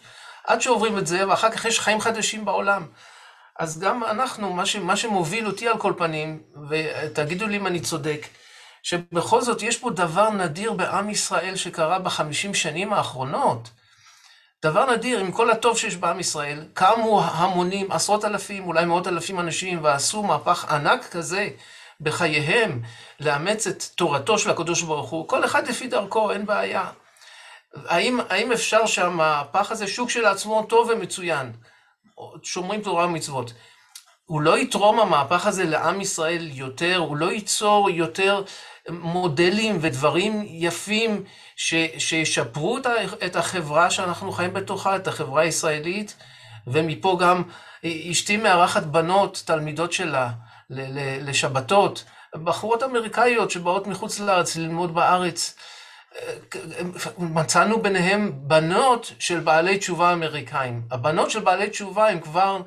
עד שעוברים את זה, ואחר כך יש חיים חדשים בעולם. אז גם אנחנו, מה, ש, מה שמוביל אותי על כל פנים, ותגידו לי אם אני צודק, שבכל זאת יש פה דבר נדיר בעם ישראל שקרה בחמישים שנים האחרונות. דבר נדיר, עם כל הטוב שיש בעם ישראל, קמו המונים, עשרות אלפים, אולי מאות אלפים אנשים, ועשו מהפך ענק כזה בחייהם, לאמץ את תורתו של הקדוש ברוך הוא, כל אחד לפי דרכו, אין בעיה. האם, האם אפשר שהמהפך הזה, שוק של עצמו טוב ומצוין, שומרים תורה ומצוות. הוא לא יתרום המהפך הזה לעם ישראל יותר, הוא לא ייצור יותר מודלים ודברים יפים ש, שישפרו את החברה שאנחנו חיים בתוכה, את החברה הישראלית, ומפה גם אשתי מארחת בנות, תלמידות שלה, לשבתות, בחורות אמריקאיות שבאות מחוץ לארץ ללמוד בארץ. מצאנו ביניהם בנות של בעלי תשובה אמריקאים. הבנות של בעלי תשובה הן כבר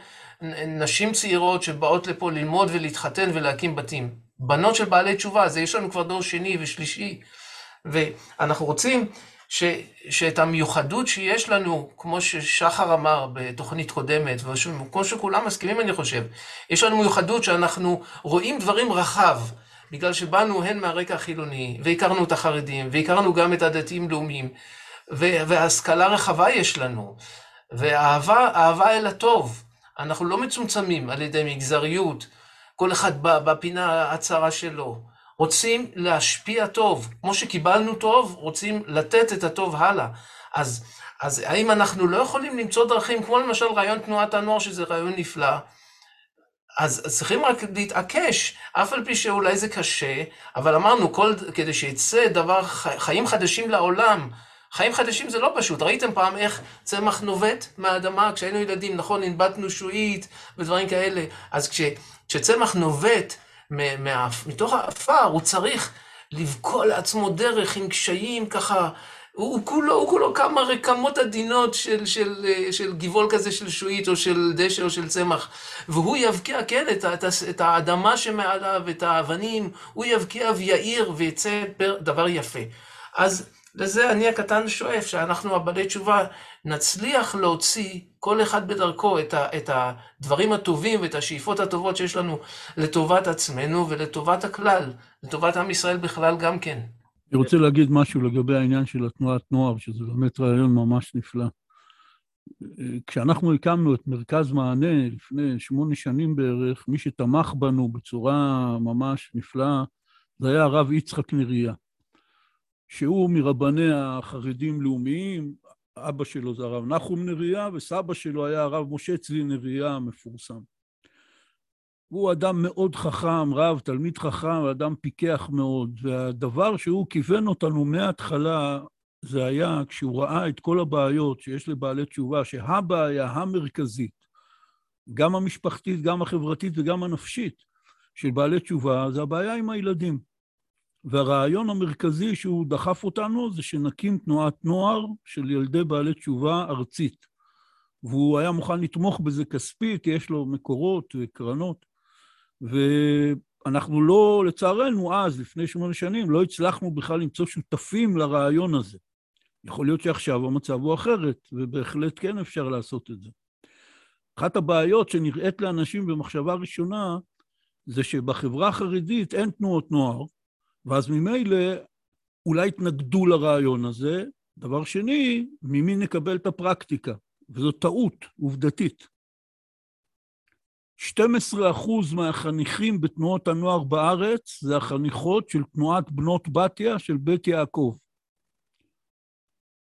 נשים צעירות שבאות לפה ללמוד ולהתחתן ולהקים בתים. בנות של בעלי תשובה, אז יש לנו כבר דור שני ושלישי. ואנחנו רוצים שאת המיוחדות שיש לנו, כמו ששחר אמר בתוכנית קודמת, וכמו שכולם מסכימים אני חושב, יש לנו מיוחדות שאנחנו רואים דברים רחב, בגלל שבאנו הן מהרקע החילוני, והכרנו את החרדים, והכרנו גם את הדתיים-לאומיים, והשכלה רחבה יש לנו, ואהבה אל הטוב. אנחנו לא מצומצמים על ידי מגזריות, כל אחד בפינה הצרה שלו. רוצים להשפיע טוב, כמו שקיבלנו טוב, רוצים לתת את הטוב הלאה. אז, אז האם אנחנו לא יכולים למצוא דרכים, כמו למשל רעיון תנועת הנוער, שזה רעיון נפלא, אז צריכים רק להתעקש, אף על פי שאולי זה קשה, אבל אמרנו, כל, כדי שיצא דבר, חיים חדשים לעולם, חיים חדשים זה לא פשוט. ראיתם פעם איך צמח נובט מהאדמה? כשהיינו ילדים, נכון, הנבטנו שועית ודברים כאלה. אז כש, כשצמח נובט מתוך האפר, הוא צריך לבקוע לעצמו דרך עם קשיים ככה. הוא כולו, הוא כולו כמה רקמות עדינות של, של, של גבעול כזה של שועית או של דשא או של צמח. והוא יבקיע, כן, את, את, את האדמה שמעליו, את האבנים, הוא יבקיע ויעיר ויצא דבר יפה. אז לזה אני הקטן שואף, שאנחנו הבעלי תשובה נצליח להוציא כל אחד בדרכו את, את הדברים הטובים ואת השאיפות הטובות שיש לנו לטובת עצמנו ולטובת הכלל, לטובת עם ישראל בכלל גם כן. אני רוצה להגיד משהו לגבי העניין של התנועת נוער, שזה באמת רעיון ממש נפלא. כשאנחנו הקמנו את מרכז מענה לפני שמונה שנים בערך, מי שתמך בנו בצורה ממש נפלאה, זה היה הרב יצחק נריה. שהוא מרבני החרדים-לאומיים, אבא שלו זה הרב נחום נריה, וסבא שלו היה הרב משה צבי נריה המפורסם. הוא אדם מאוד חכם, רב, תלמיד חכם, אדם פיקח מאוד, והדבר שהוא כיוון אותנו מההתחלה, זה היה כשהוא ראה את כל הבעיות שיש לבעלי תשובה, שהבעיה המרכזית, גם המשפחתית, גם החברתית וגם הנפשית של בעלי תשובה, זה הבעיה עם הילדים. והרעיון המרכזי שהוא דחף אותנו זה שנקים תנועת נוער של ילדי בעלי תשובה ארצית. והוא היה מוכן לתמוך בזה כספית, יש לו מקורות וקרנות. ואנחנו לא, לצערנו, אז, לפני שמונה שנים, לא הצלחנו בכלל למצוא שותפים לרעיון הזה. יכול להיות שעכשיו המצב הוא אחרת, ובהחלט כן אפשר לעשות את זה. אחת הבעיות שנראית לאנשים במחשבה ראשונה, זה שבחברה החרדית אין תנועות נוער, ואז ממילא אולי יתנגדו לרעיון הזה. דבר שני, ממי נקבל את הפרקטיקה? וזו טעות עובדתית. 12 אחוז מהחניכים בתנועות הנוער בארץ זה החניכות של תנועת בנות בתיה של בית יעקב.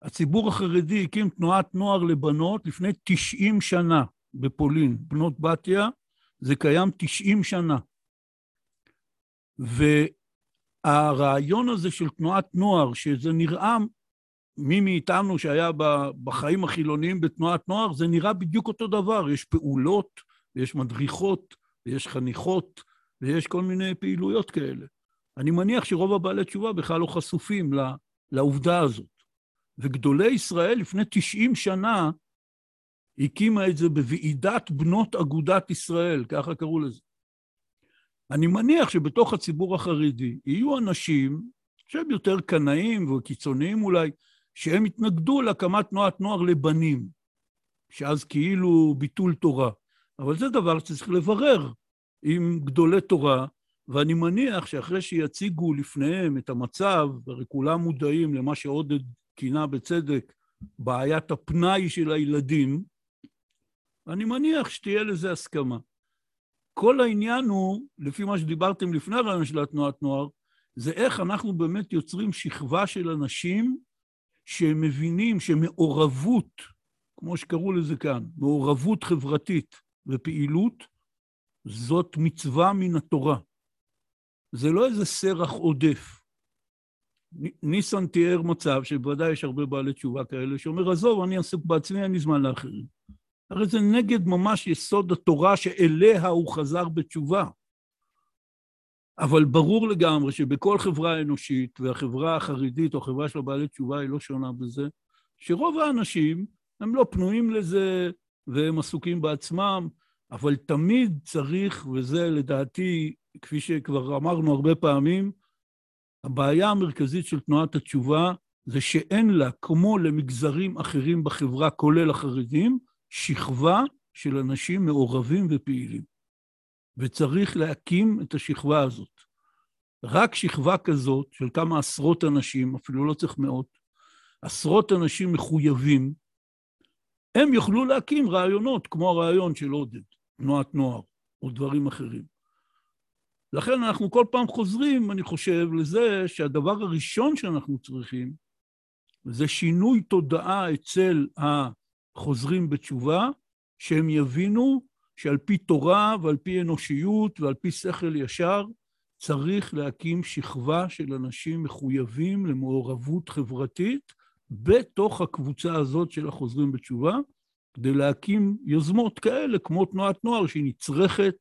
הציבור החרדי הקים תנועת נוער לבנות לפני 90 שנה בפולין, בנות בתיה, זה קיים 90 שנה. הרעיון הזה של תנועת נוער, שזה נראה, מי מאיתנו שהיה בחיים החילוניים בתנועת נוער, זה נראה בדיוק אותו דבר. יש פעולות, ויש מדריכות, ויש חניכות, ויש כל מיני פעילויות כאלה. אני מניח שרוב הבעלי תשובה בכלל לא חשופים לעובדה הזאת. וגדולי ישראל לפני 90 שנה הקימה את זה בוועידת בנות אגודת ישראל, ככה קראו לזה. אני מניח שבתוך הציבור החרדי יהיו אנשים שהם יותר קנאים וקיצוניים אולי, שהם יתנגדו להקמת תנועת נוער לבנים, שאז כאילו ביטול תורה. אבל זה דבר שצריך לברר עם גדולי תורה, ואני מניח שאחרי שיציגו לפניהם את המצב, והרי כולם מודעים למה שעודד כינה בצדק בעיית הפנאי של הילדים, אני מניח שתהיה לזה הסכמה. כל העניין הוא, לפי מה שדיברתם לפני הרעיון של התנועת נוער, זה איך אנחנו באמת יוצרים שכבה של אנשים שהם מבינים שמעורבות, כמו שקראו לזה כאן, מעורבות חברתית ופעילות, זאת מצווה מן התורה. זה לא איזה סרח עודף. ניסן תיאר מצב, שבוודאי יש הרבה בעלי תשובה כאלה, שאומר, עזוב, אני עסוק בעצמי, אין לי זמן לאחרים. הרי זה נגד ממש יסוד התורה שאליה הוא חזר בתשובה. אבל ברור לגמרי שבכל חברה אנושית, והחברה החרדית או החברה של הבעלי תשובה היא לא שונה בזה, שרוב האנשים הם לא פנויים לזה והם עסוקים בעצמם, אבל תמיד צריך, וזה לדעתי, כפי שכבר אמרנו הרבה פעמים, הבעיה המרכזית של תנועת התשובה זה שאין לה, כמו למגזרים אחרים בחברה, כולל החרדים, שכבה של אנשים מעורבים ופעילים. וצריך להקים את השכבה הזאת. רק שכבה כזאת של כמה עשרות אנשים, אפילו לא צריך מאות, עשרות אנשים מחויבים, הם יוכלו להקים רעיונות כמו הרעיון של עודד, תנועת נוער, או דברים אחרים. לכן אנחנו כל פעם חוזרים, אני חושב, לזה שהדבר הראשון שאנחנו צריכים זה שינוי תודעה אצל החוזרים בתשובה, שהם יבינו שעל פי תורה ועל פי אנושיות ועל פי שכל ישר, צריך להקים שכבה של אנשים מחויבים למעורבות חברתית בתוך הקבוצה הזאת של החוזרים בתשובה, כדי להקים יוזמות כאלה, כמו תנועת נוער שהיא נצרכת,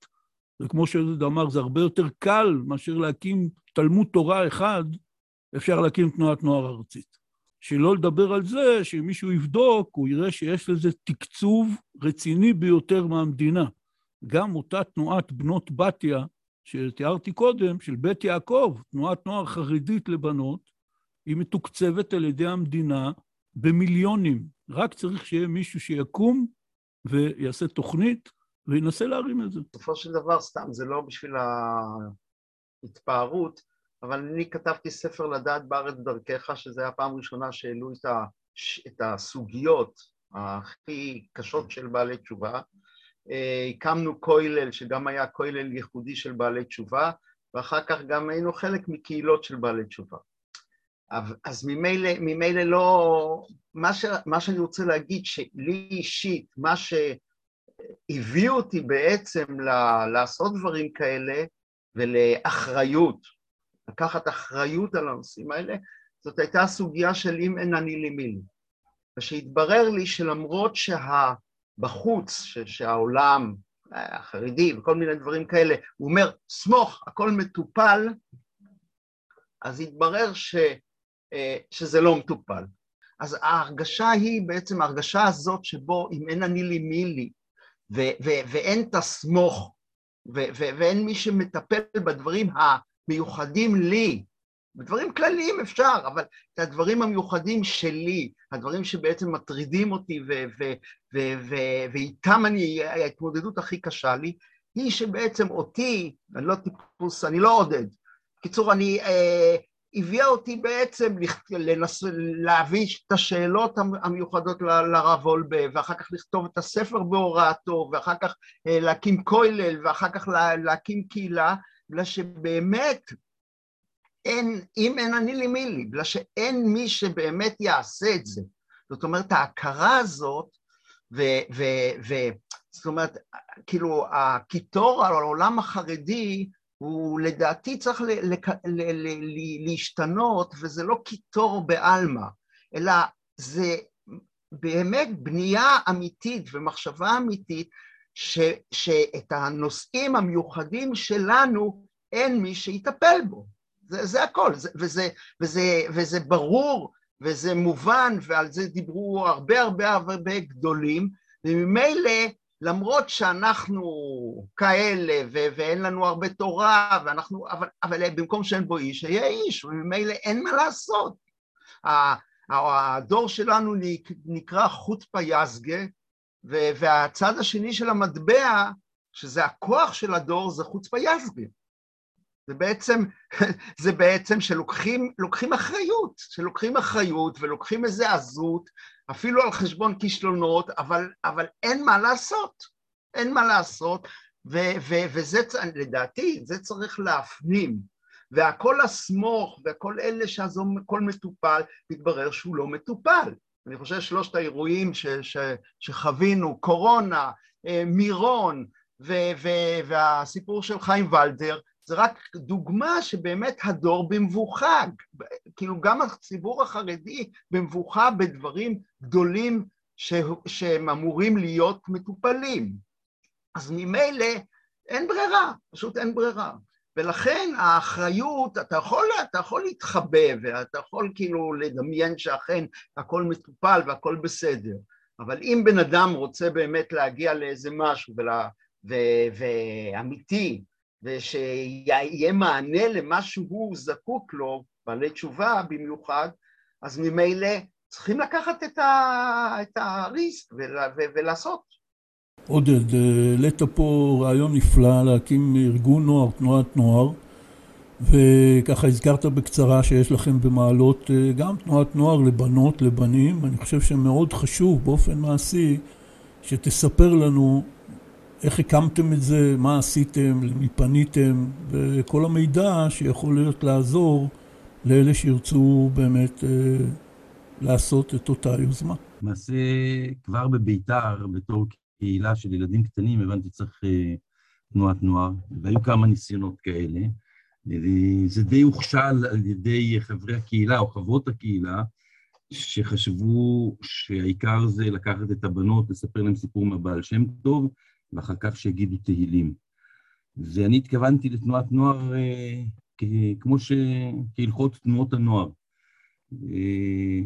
וכמו שעודד אמר, זה הרבה יותר קל מאשר להקים תלמוד תורה אחד, אפשר להקים תנועת נוער ארצית. שלא לדבר על זה שאם מישהו יבדוק, הוא יראה שיש לזה תקצוב רציני ביותר מהמדינה. גם אותה תנועת בנות בתיה, שתיארתי קודם, של בית יעקב, תנועת נוער חרדית לבנות, היא מתוקצבת על ידי המדינה במיליונים. רק צריך שיהיה מישהו שיקום ויעשה תוכנית וינסה להרים את זה. בסופו של דבר, סתם, זה לא בשביל ההתפארות, אבל אני כתבתי ספר לדעת בארץ דרכך, שזו הייתה הפעם הראשונה שהעלו את, ה, את הסוגיות הכי קשות של בעלי תשובה. אה, הקמנו כולל, שגם היה כולל ייחודי של בעלי תשובה, ואחר כך גם היינו חלק מקהילות של בעלי תשובה. אז ממילא, ממילא לא... מה, ש, מה שאני רוצה להגיד, שלי אישית, מה שהביא אותי בעצם ל, לעשות דברים כאלה ולאחריות, לקחת אחריות על הנושאים האלה, זאת הייתה הסוגיה של אם אין אני לי מי לי. ושהתברר לי שלמרות שבחוץ, שהעולם החרדי וכל מיני דברים כאלה, הוא אומר, סמוך, הכל מטופל, אז התברר ש, אה, שזה לא מטופל. אז ההרגשה היא בעצם ההרגשה הזאת שבו אם אין אני לי מי לי, ו- ו- ואין תסמוך, ו- ו- ואין מי שמטפל בדברים המיוחדים לי, בדברים כלליים אפשר, אבל את הדברים המיוחדים שלי, הדברים שבעצם מטרידים אותי ואיתם אני, ההתמודדות הכי קשה לי, היא שבעצם אותי, אני לא טיפוס, אני לא עודד. בקיצור, אני, אה, הביאה אותי בעצם לנס... להביא את השאלות המיוחדות לרב וולבה, ואחר כך לכתוב את הספר בהוראתו, ואחר כך אה, להקים כולל, ואחר כך להקים קהילה, בגלל שבאמת אין, אם אין אני לי מי לי, בגלל שאין מי שבאמת יעשה את זה. זאת אומרת, ההכרה הזאת, ו... ו, ו זאת אומרת, כאילו, הקיטור על העולם החרדי הוא לדעתי צריך ל, ל, ל, ל, להשתנות, וזה לא קיטור בעלמא, אלא זה באמת בנייה אמיתית ומחשבה אמיתית, ש, שאת הנושאים המיוחדים שלנו אין מי שיטפל בו. זה, זה הכל, זה, וזה, וזה, וזה ברור וזה מובן, ועל זה דיברו הרבה הרבה הרבה גדולים, וממילא למרות שאנחנו כאלה ו- ואין לנו הרבה תורה, ואנחנו, אבל, אבל במקום שאין בו איש, היה איש, וממילא אין מה לעשות. הדור שלנו נקרא חוטפה יזגה, והצד השני של המטבע, שזה הכוח של הדור, זה חוצפה יזגה. זה בעצם, זה בעצם שלוקחים אחריות, שלוקחים אחריות ולוקחים איזה עזות, אפילו על חשבון כישלונות, אבל, אבל אין מה לעשות, אין מה לעשות, ו, ו, וזה, לדעתי, זה צריך להפנים. והכל הסמוך וכל אלה שהכל מטופל, מתברר שהוא לא מטופל. אני חושב שלושת האירועים ש, ש, שחווינו, קורונה, אה, מירון והסיפור של חיים ולדר, זה רק דוגמה שבאמת הדור במבוכה, כאילו גם הציבור החרדי במבוכה בדברים גדולים שהם אמורים להיות מטופלים. אז ממילא אין ברירה, פשוט אין ברירה. ולכן האחריות, אתה יכול, אתה יכול להתחבא ואתה יכול כאילו לדמיין שאכן הכל מטופל והכל בסדר, אבל אם בן אדם רוצה באמת להגיע לאיזה משהו ולה, ו, ואמיתי, ושיהיה מענה למה שהוא זקוק לו, בעלי תשובה במיוחד, אז ממילא צריכים לקחת את, ה, את הריסק ול, ו, ולעשות. עודד, העלית פה רעיון נפלא להקים ארגון נוער, תנועת נוער, וככה הזכרת בקצרה שיש לכם במעלות אה, גם תנועת נוער לבנות, לבנים, אני חושב שמאוד חשוב באופן מעשי שתספר לנו איך הקמתם את זה, מה עשיתם, למי פניתם, וכל המידע שיכול להיות לעזור לאלה שירצו באמת אה, לעשות את אותה יוזמה. למעשה, כבר בביתר, בתור קהילה של ילדים קטנים, הבנתי צריך אה, תנועת נוער, והיו כמה ניסיונות כאלה. זה די הוכשל על ידי חברי הקהילה או חברות הקהילה, שחשבו שהעיקר זה לקחת את הבנות, לספר להם סיפור מהבעל שם טוב, ואחר כך שיגידו תהילים. ואני התכוונתי לתנועת נוער אה, כמו ש... כהלכות תנועות הנוער. אה,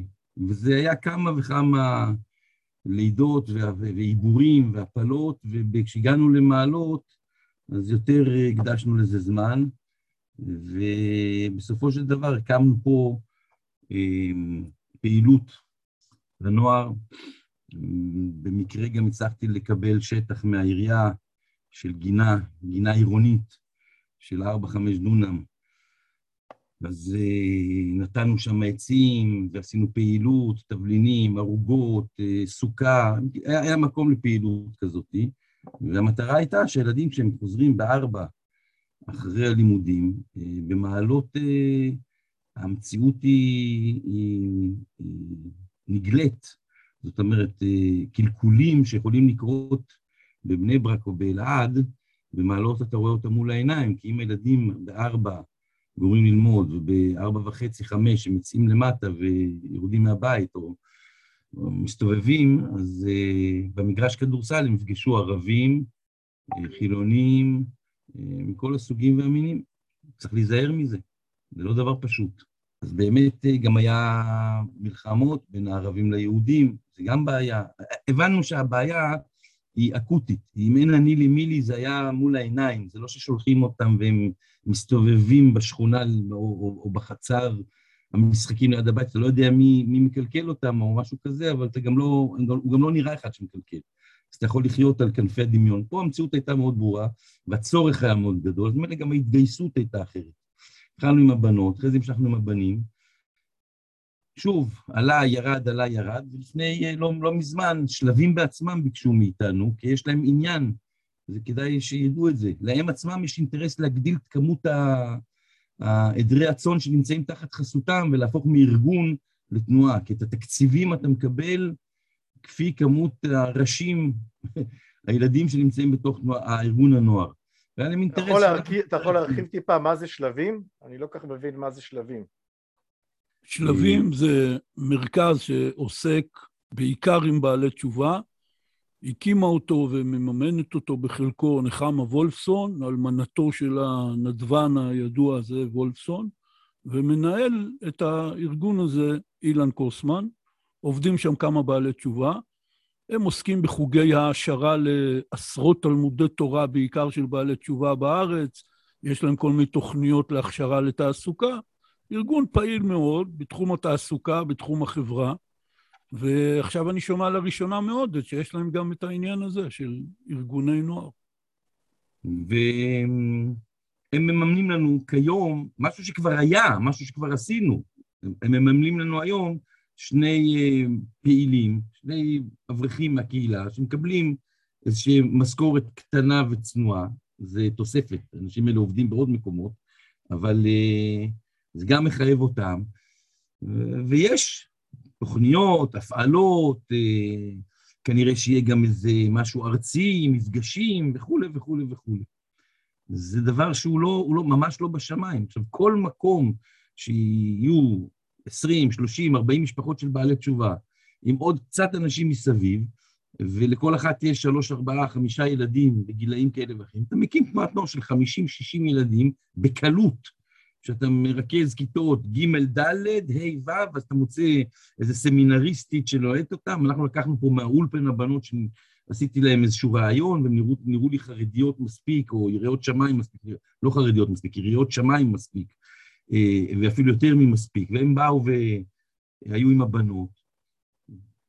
וזה היה כמה וכמה לידות ועיבורים והפלות, וכשהגענו למעלות, אז יותר הקדשנו לזה זמן, ובסופו של דבר הקמנו פה אה, פעילות לנוער. במקרה גם הצלחתי לקבל שטח מהעירייה של גינה, גינה עירונית של 4-5 דונם, אז uh, נתנו שם עצים ועשינו פעילות, תבלינים, ערוגות, uh, סוכה, היה, היה מקום לפעילות כזאת, והמטרה הייתה שהילדים כשהם חוזרים בארבע אחרי הלימודים, uh, במעלות המציאות היא, היא, היא נגלית, זאת אומרת, קלקולים שיכולים לקרות בבני ברק או באלעד, במעלות אתה רואה אותם מול העיניים, כי אם הילדים בארבע גומרים ללמוד, ובארבע וחצי, חמש, הם יוצאים למטה ויורדים מהבית, או, או מסתובבים, אז uh, במגרש כדורסל הם יפגשו ערבים, uh, חילונים, uh, מכל הסוגים והמינים. צריך להיזהר מזה, זה לא דבר פשוט. אז באמת uh, גם היה מלחמות בין הערבים ליהודים, זה גם בעיה. הבנו שהבעיה היא אקוטית. אם אין אני לי מי לי, זה היה מול העיניים, זה לא ששולחים אותם והם מסתובבים בשכונה או, או, או בחצר המשחקים ליד הבית, אתה לא יודע מי, מי מקלקל אותם או משהו כזה, אבל אתה גם לא, הוא גם לא נראה אחד שמקלקל. אז אתה יכול לחיות על כנפי הדמיון. פה המציאות הייתה מאוד ברורה, והצורך היה מאוד גדול, זאת אומרת, גם ההתגייסות הייתה אחרת. התחלנו עם הבנות, אחרי זה המשכנו עם הבנים. שוב, עלה, ירד, עלה, ירד, ולפני אה, לא, לא מזמן, שלבים בעצמם ביקשו מאיתנו, כי יש להם עניין זה כדאי שידעו את זה. להם עצמם יש אינטרס להגדיל את כמות העדרי הצאן שנמצאים תחת חסותם ולהפוך מארגון לתנועה, כי את התקציבים אתה מקבל כפי כמות הראשים, הילדים שנמצאים בתוך תנועה, הארגון הנוער. והיה להם אינטרס... אתה יכול, להרחיב טיפה מה זה שלבים? אני לא כך מבין מה זה שלבים. שלבים זה מרכז שעוסק בעיקר עם בעלי תשובה, הקימה אותו ומממנת אותו בחלקו נחמה וולפסון, אלמנתו של הנדבן הידוע הזה וולפסון, ומנהל את הארגון הזה אילן קוסמן. עובדים שם כמה בעלי תשובה. הם עוסקים בחוגי העשרה לעשרות תלמודי תורה, בעיקר של בעלי תשובה בארץ. יש להם כל מיני תוכניות להכשרה לתעסוקה. ארגון פעיל מאוד בתחום התעסוקה, בתחום החברה. ועכשיו אני שומע לראשונה מאוד שיש להם גם את העניין הזה של ארגוני נוער. והם מממנים לנו כיום משהו שכבר היה, משהו שכבר עשינו. הם מממנים לנו היום שני אה, פעילים, שני אברכים מהקהילה, שמקבלים איזושהי משכורת קטנה וצנועה, זה תוספת, האנשים האלה עובדים בעוד מקומות, אבל אה, זה גם מחייב אותם. ויש תוכניות, הפעלות, אה, כנראה שיהיה גם איזה משהו ארצי, מפגשים וכולי וכולי וכולי. זה דבר שהוא לא, לא, ממש לא בשמיים. עכשיו, כל מקום שיהיו 20, 30, 40 משפחות של בעלי תשובה, עם עוד קצת אנשים מסביב, ולכל אחת יש שלוש, ארבעה, חמישה ילדים בגילאים כאלה ואחרים, אתה מקים תנועת נוער של 50-60 ילדים בקלות. כשאתה מרכז כיתות ג', ד', ה', ו', אז אתה מוצא איזה סמינריסטית שלוהט אותם. אנחנו לקחנו פה מהאולפן הבנות שעשיתי להם איזשהו רעיון, והם נראו, נראו לי חרדיות מספיק, או יראות שמיים מספיק, לא חרדיות מספיק, יראות שמיים מספיק, אה, ואפילו יותר ממספיק. והם באו והיו עם הבנות.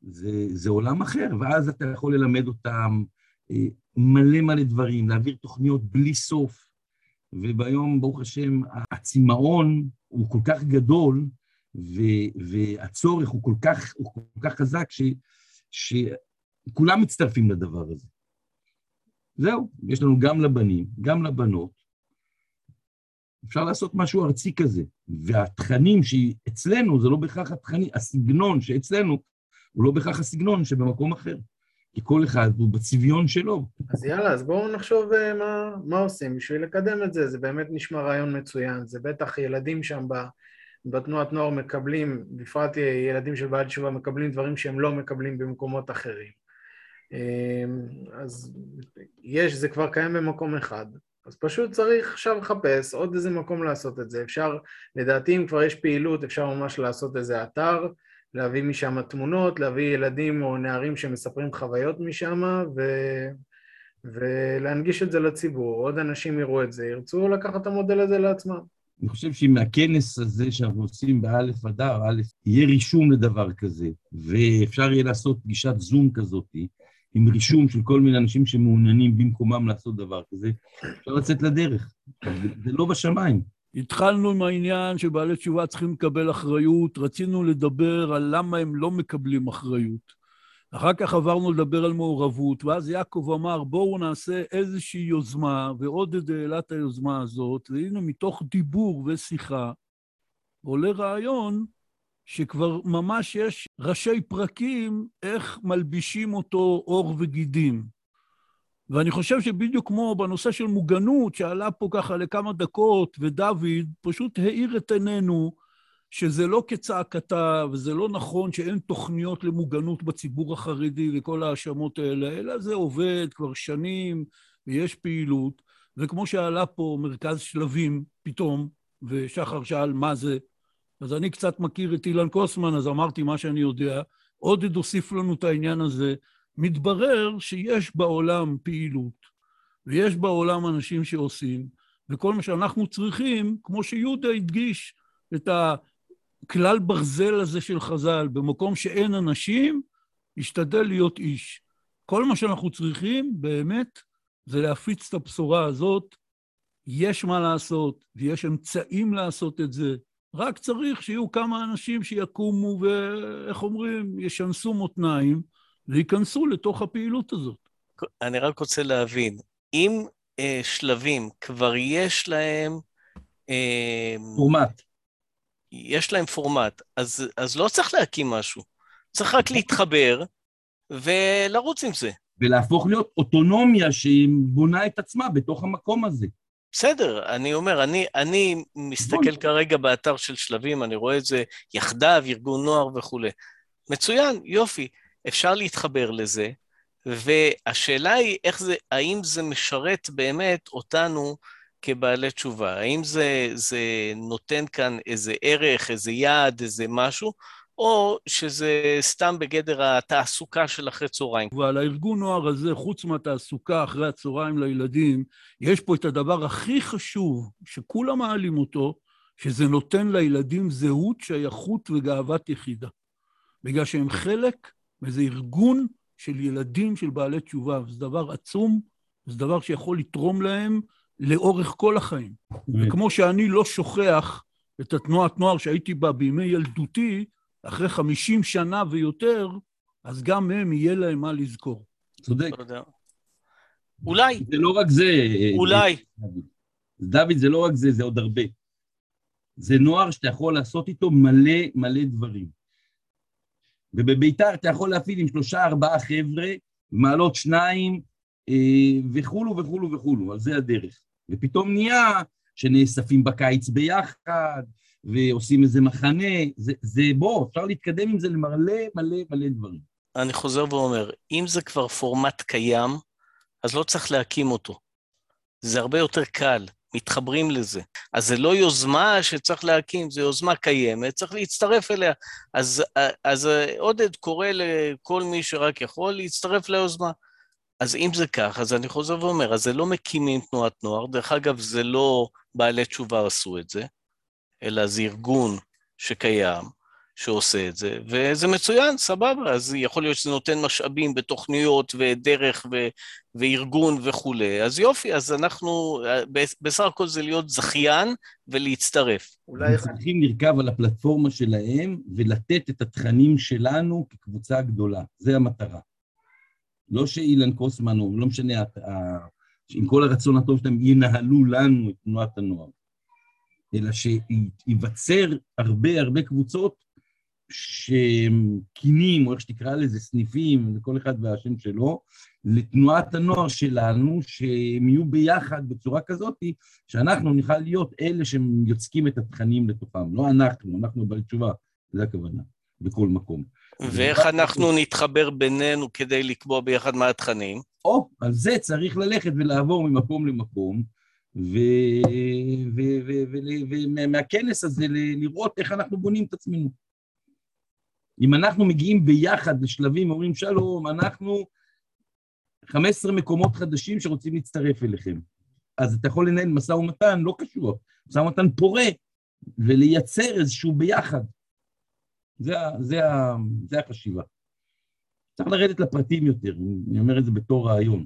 זה, זה עולם אחר, ואז אתה יכול ללמד אותם אה, מלא מלא דברים, להעביר תוכניות בלי סוף. וביום, ברוך השם, הצמאון הוא כל כך גדול, ו- והצורך הוא כל כך, הוא כל כך חזק, ש- שכולם מצטרפים לדבר הזה. זהו, יש לנו גם לבנים, גם לבנות. אפשר לעשות משהו ארצי כזה, והתכנים שאצלנו זה לא בהכרח התכנים, הסגנון שאצלנו הוא לא בהכרח הסגנון שבמקום אחר. כי כל אחד הוא בצביון שלו. אז יאללה, אז בואו נחשוב אה, מה, מה עושים בשביל לקדם את זה, זה באמת נשמע רעיון מצוין, זה בטח ילדים שם ב, בתנועת נוער מקבלים, בפרט ילדים של בעל תשובה מקבלים דברים שהם לא מקבלים במקומות אחרים. אמ, אז יש, זה כבר קיים במקום אחד, אז פשוט צריך עכשיו לחפש עוד איזה מקום לעשות את זה. אפשר, לדעתי אם כבר יש פעילות, אפשר ממש לעשות איזה אתר, להביא משם תמונות, להביא ילדים או נערים שמספרים חוויות משם ו... ולהנגיש את זה לציבור. עוד אנשים יראו את זה, ירצו לקחת את המודל הזה לעצמם. אני חושב שאם מהכנס הזה שאנחנו עושים באלף אדר, א', יהיה רישום לדבר כזה, ואפשר יהיה לעשות פגישת זום כזאת, עם רישום של כל מיני אנשים שמעוניינים במקומם לעשות דבר כזה, אפשר לצאת לדרך. זה לא בשמיים. התחלנו עם העניין שבעלי תשובה צריכים לקבל אחריות, רצינו לדבר על למה הם לא מקבלים אחריות. אחר כך עברנו לדבר על מעורבות, ואז יעקב אמר, בואו נעשה איזושהי יוזמה, העלה את היוזמה הזאת, והנה מתוך דיבור ושיחה עולה רעיון שכבר ממש יש ראשי פרקים איך מלבישים אותו עור וגידים. ואני חושב שבדיוק כמו בנושא של מוגנות, שעלה פה ככה לכמה דקות, ודוד פשוט האיר את עינינו שזה לא כצעקתה, וזה לא נכון שאין תוכניות למוגנות בציבור החרדי וכל ההאשמות האלה, אלא זה עובד כבר שנים, ויש פעילות. וכמו שעלה פה מרכז שלבים פתאום, ושחר שאל מה זה, אז אני קצת מכיר את אילן קוסמן, אז אמרתי מה שאני יודע. עודד הוסיף לנו את העניין הזה. מתברר שיש בעולם פעילות, ויש בעולם אנשים שעושים, וכל מה שאנחנו צריכים, כמו שיהודה הדגיש את הכלל ברזל הזה של חז"ל, במקום שאין אנשים, השתדל להיות איש. כל מה שאנחנו צריכים, באמת, זה להפיץ את הבשורה הזאת. יש מה לעשות, ויש אמצעים לעשות את זה. רק צריך שיהיו כמה אנשים שיקומו ואיך אומרים, ישנסו מותניים, וייכנסו לתוך הפעילות הזאת. אני רק רוצה להבין, אם אה, שלבים כבר יש להם... אה, פורמט. יש להם פורמט, אז, אז לא צריך להקים משהו. צריך רק להתחבר ולרוץ עם זה. ולהפוך להיות אוטונומיה שהיא בונה את עצמה בתוך המקום הזה. בסדר, אני אומר, אני, אני מסתכל כרגע באתר של שלבים, אני רואה את זה יחדיו, ארגון נוער וכולי. מצוין, יופי. אפשר להתחבר לזה, והשאלה היא איך זה, האם זה משרת באמת אותנו כבעלי תשובה? האם זה, זה נותן כאן איזה ערך, איזה יעד, איזה משהו, או שזה סתם בגדר התעסוקה של אחרי צהריים. ועל הארגון נוער הזה, חוץ מהתעסוקה אחרי הצהריים לילדים, יש פה את הדבר הכי חשוב, שכולם מעלים אותו, שזה נותן לילדים זהות, שייכות וגאוות יחידה. בגלל שהם חלק מאיזה ארגון של ילדים של בעלי תשובה, וזה דבר עצום, זה דבר שיכול לתרום להם לאורך כל החיים. וכמו שאני לא שוכח את התנועת נוער שהייתי בה בימי ילדותי, אחרי 50 שנה ויותר, אז גם הם, יהיה להם מה לזכור. צודק. אולי. זה לא רק זה. אולי. דוד, זה לא רק זה, זה עוד הרבה. זה נוער שאתה יכול לעשות איתו מלא מלא דברים. ובביתר אתה יכול להפעיל עם שלושה, ארבעה חבר'ה, מעלות שניים, אה, וכולו וכולו וכולו, על זה הדרך. ופתאום נהיה שנאספים בקיץ ביחד, ועושים איזה מחנה, זה, זה בוא, אפשר להתקדם עם זה למלא מלא מלא דברים. אני חוזר ואומר, אם זה כבר פורמט קיים, אז לא צריך להקים אותו. זה הרבה יותר קל, מתחברים לזה. אז זה לא יוזמה שצריך להקים, זו יוזמה קיימת, צריך להצטרף אליה. אז, אז עודד קורא לכל מי שרק יכול להצטרף ליוזמה. אז אם זה כך, אז אני חוזר ואומר, אז זה לא מקימים תנועת נוער, דרך אגב, זה לא בעלי תשובה עשו את זה, אלא זה ארגון שקיים, שעושה את זה, וזה מצוין, סבבה, אז יכול להיות שזה נותן משאבים בתוכניות ודרך ו- וארגון וכולי, אז יופי, אז אנחנו, בסך הכל זה להיות זכיין ולהצטרף. אולי צריכים לרכב על הפלטפורמה שלהם ולתת את התכנים שלנו כקבוצה גדולה, זה המטרה. לא שאילן קוסמן, או לא משנה, עם כל הרצון הטוב שלהם, ינהלו לנו את תנועת הנוער, אלא שייווצר הרבה הרבה קבוצות שהם קינים, או איך שתקרא לזה, סניפים, לכל אחד והשם שלו, לתנועת הנוער שלנו, שהם יהיו ביחד בצורה כזאת, שאנחנו נוכל להיות אלה שיוצקים את התכנים לתוכם. לא אנחנו, אנחנו בעלי תשובה, זו הכוונה, בכל מקום. ואיך אנחנו נתחבר בינינו כדי לקבוע ביחד מה התכנים? או, על זה צריך ללכת ולעבור ממקום למקום, ומהכנס הזה לראות איך אנחנו בונים את עצמנו. אם אנחנו מגיעים ביחד לשלבים, אומרים שלום, אנחנו 15 מקומות חדשים שרוצים להצטרף אליכם. אז אתה יכול לנהל משא ומתן לא קשור, משא ומתן פורה, ולייצר איזשהו ביחד. זה, זה, זה החשיבה. צריך לרדת לפרטים יותר, אני אומר את זה בתור רעיון.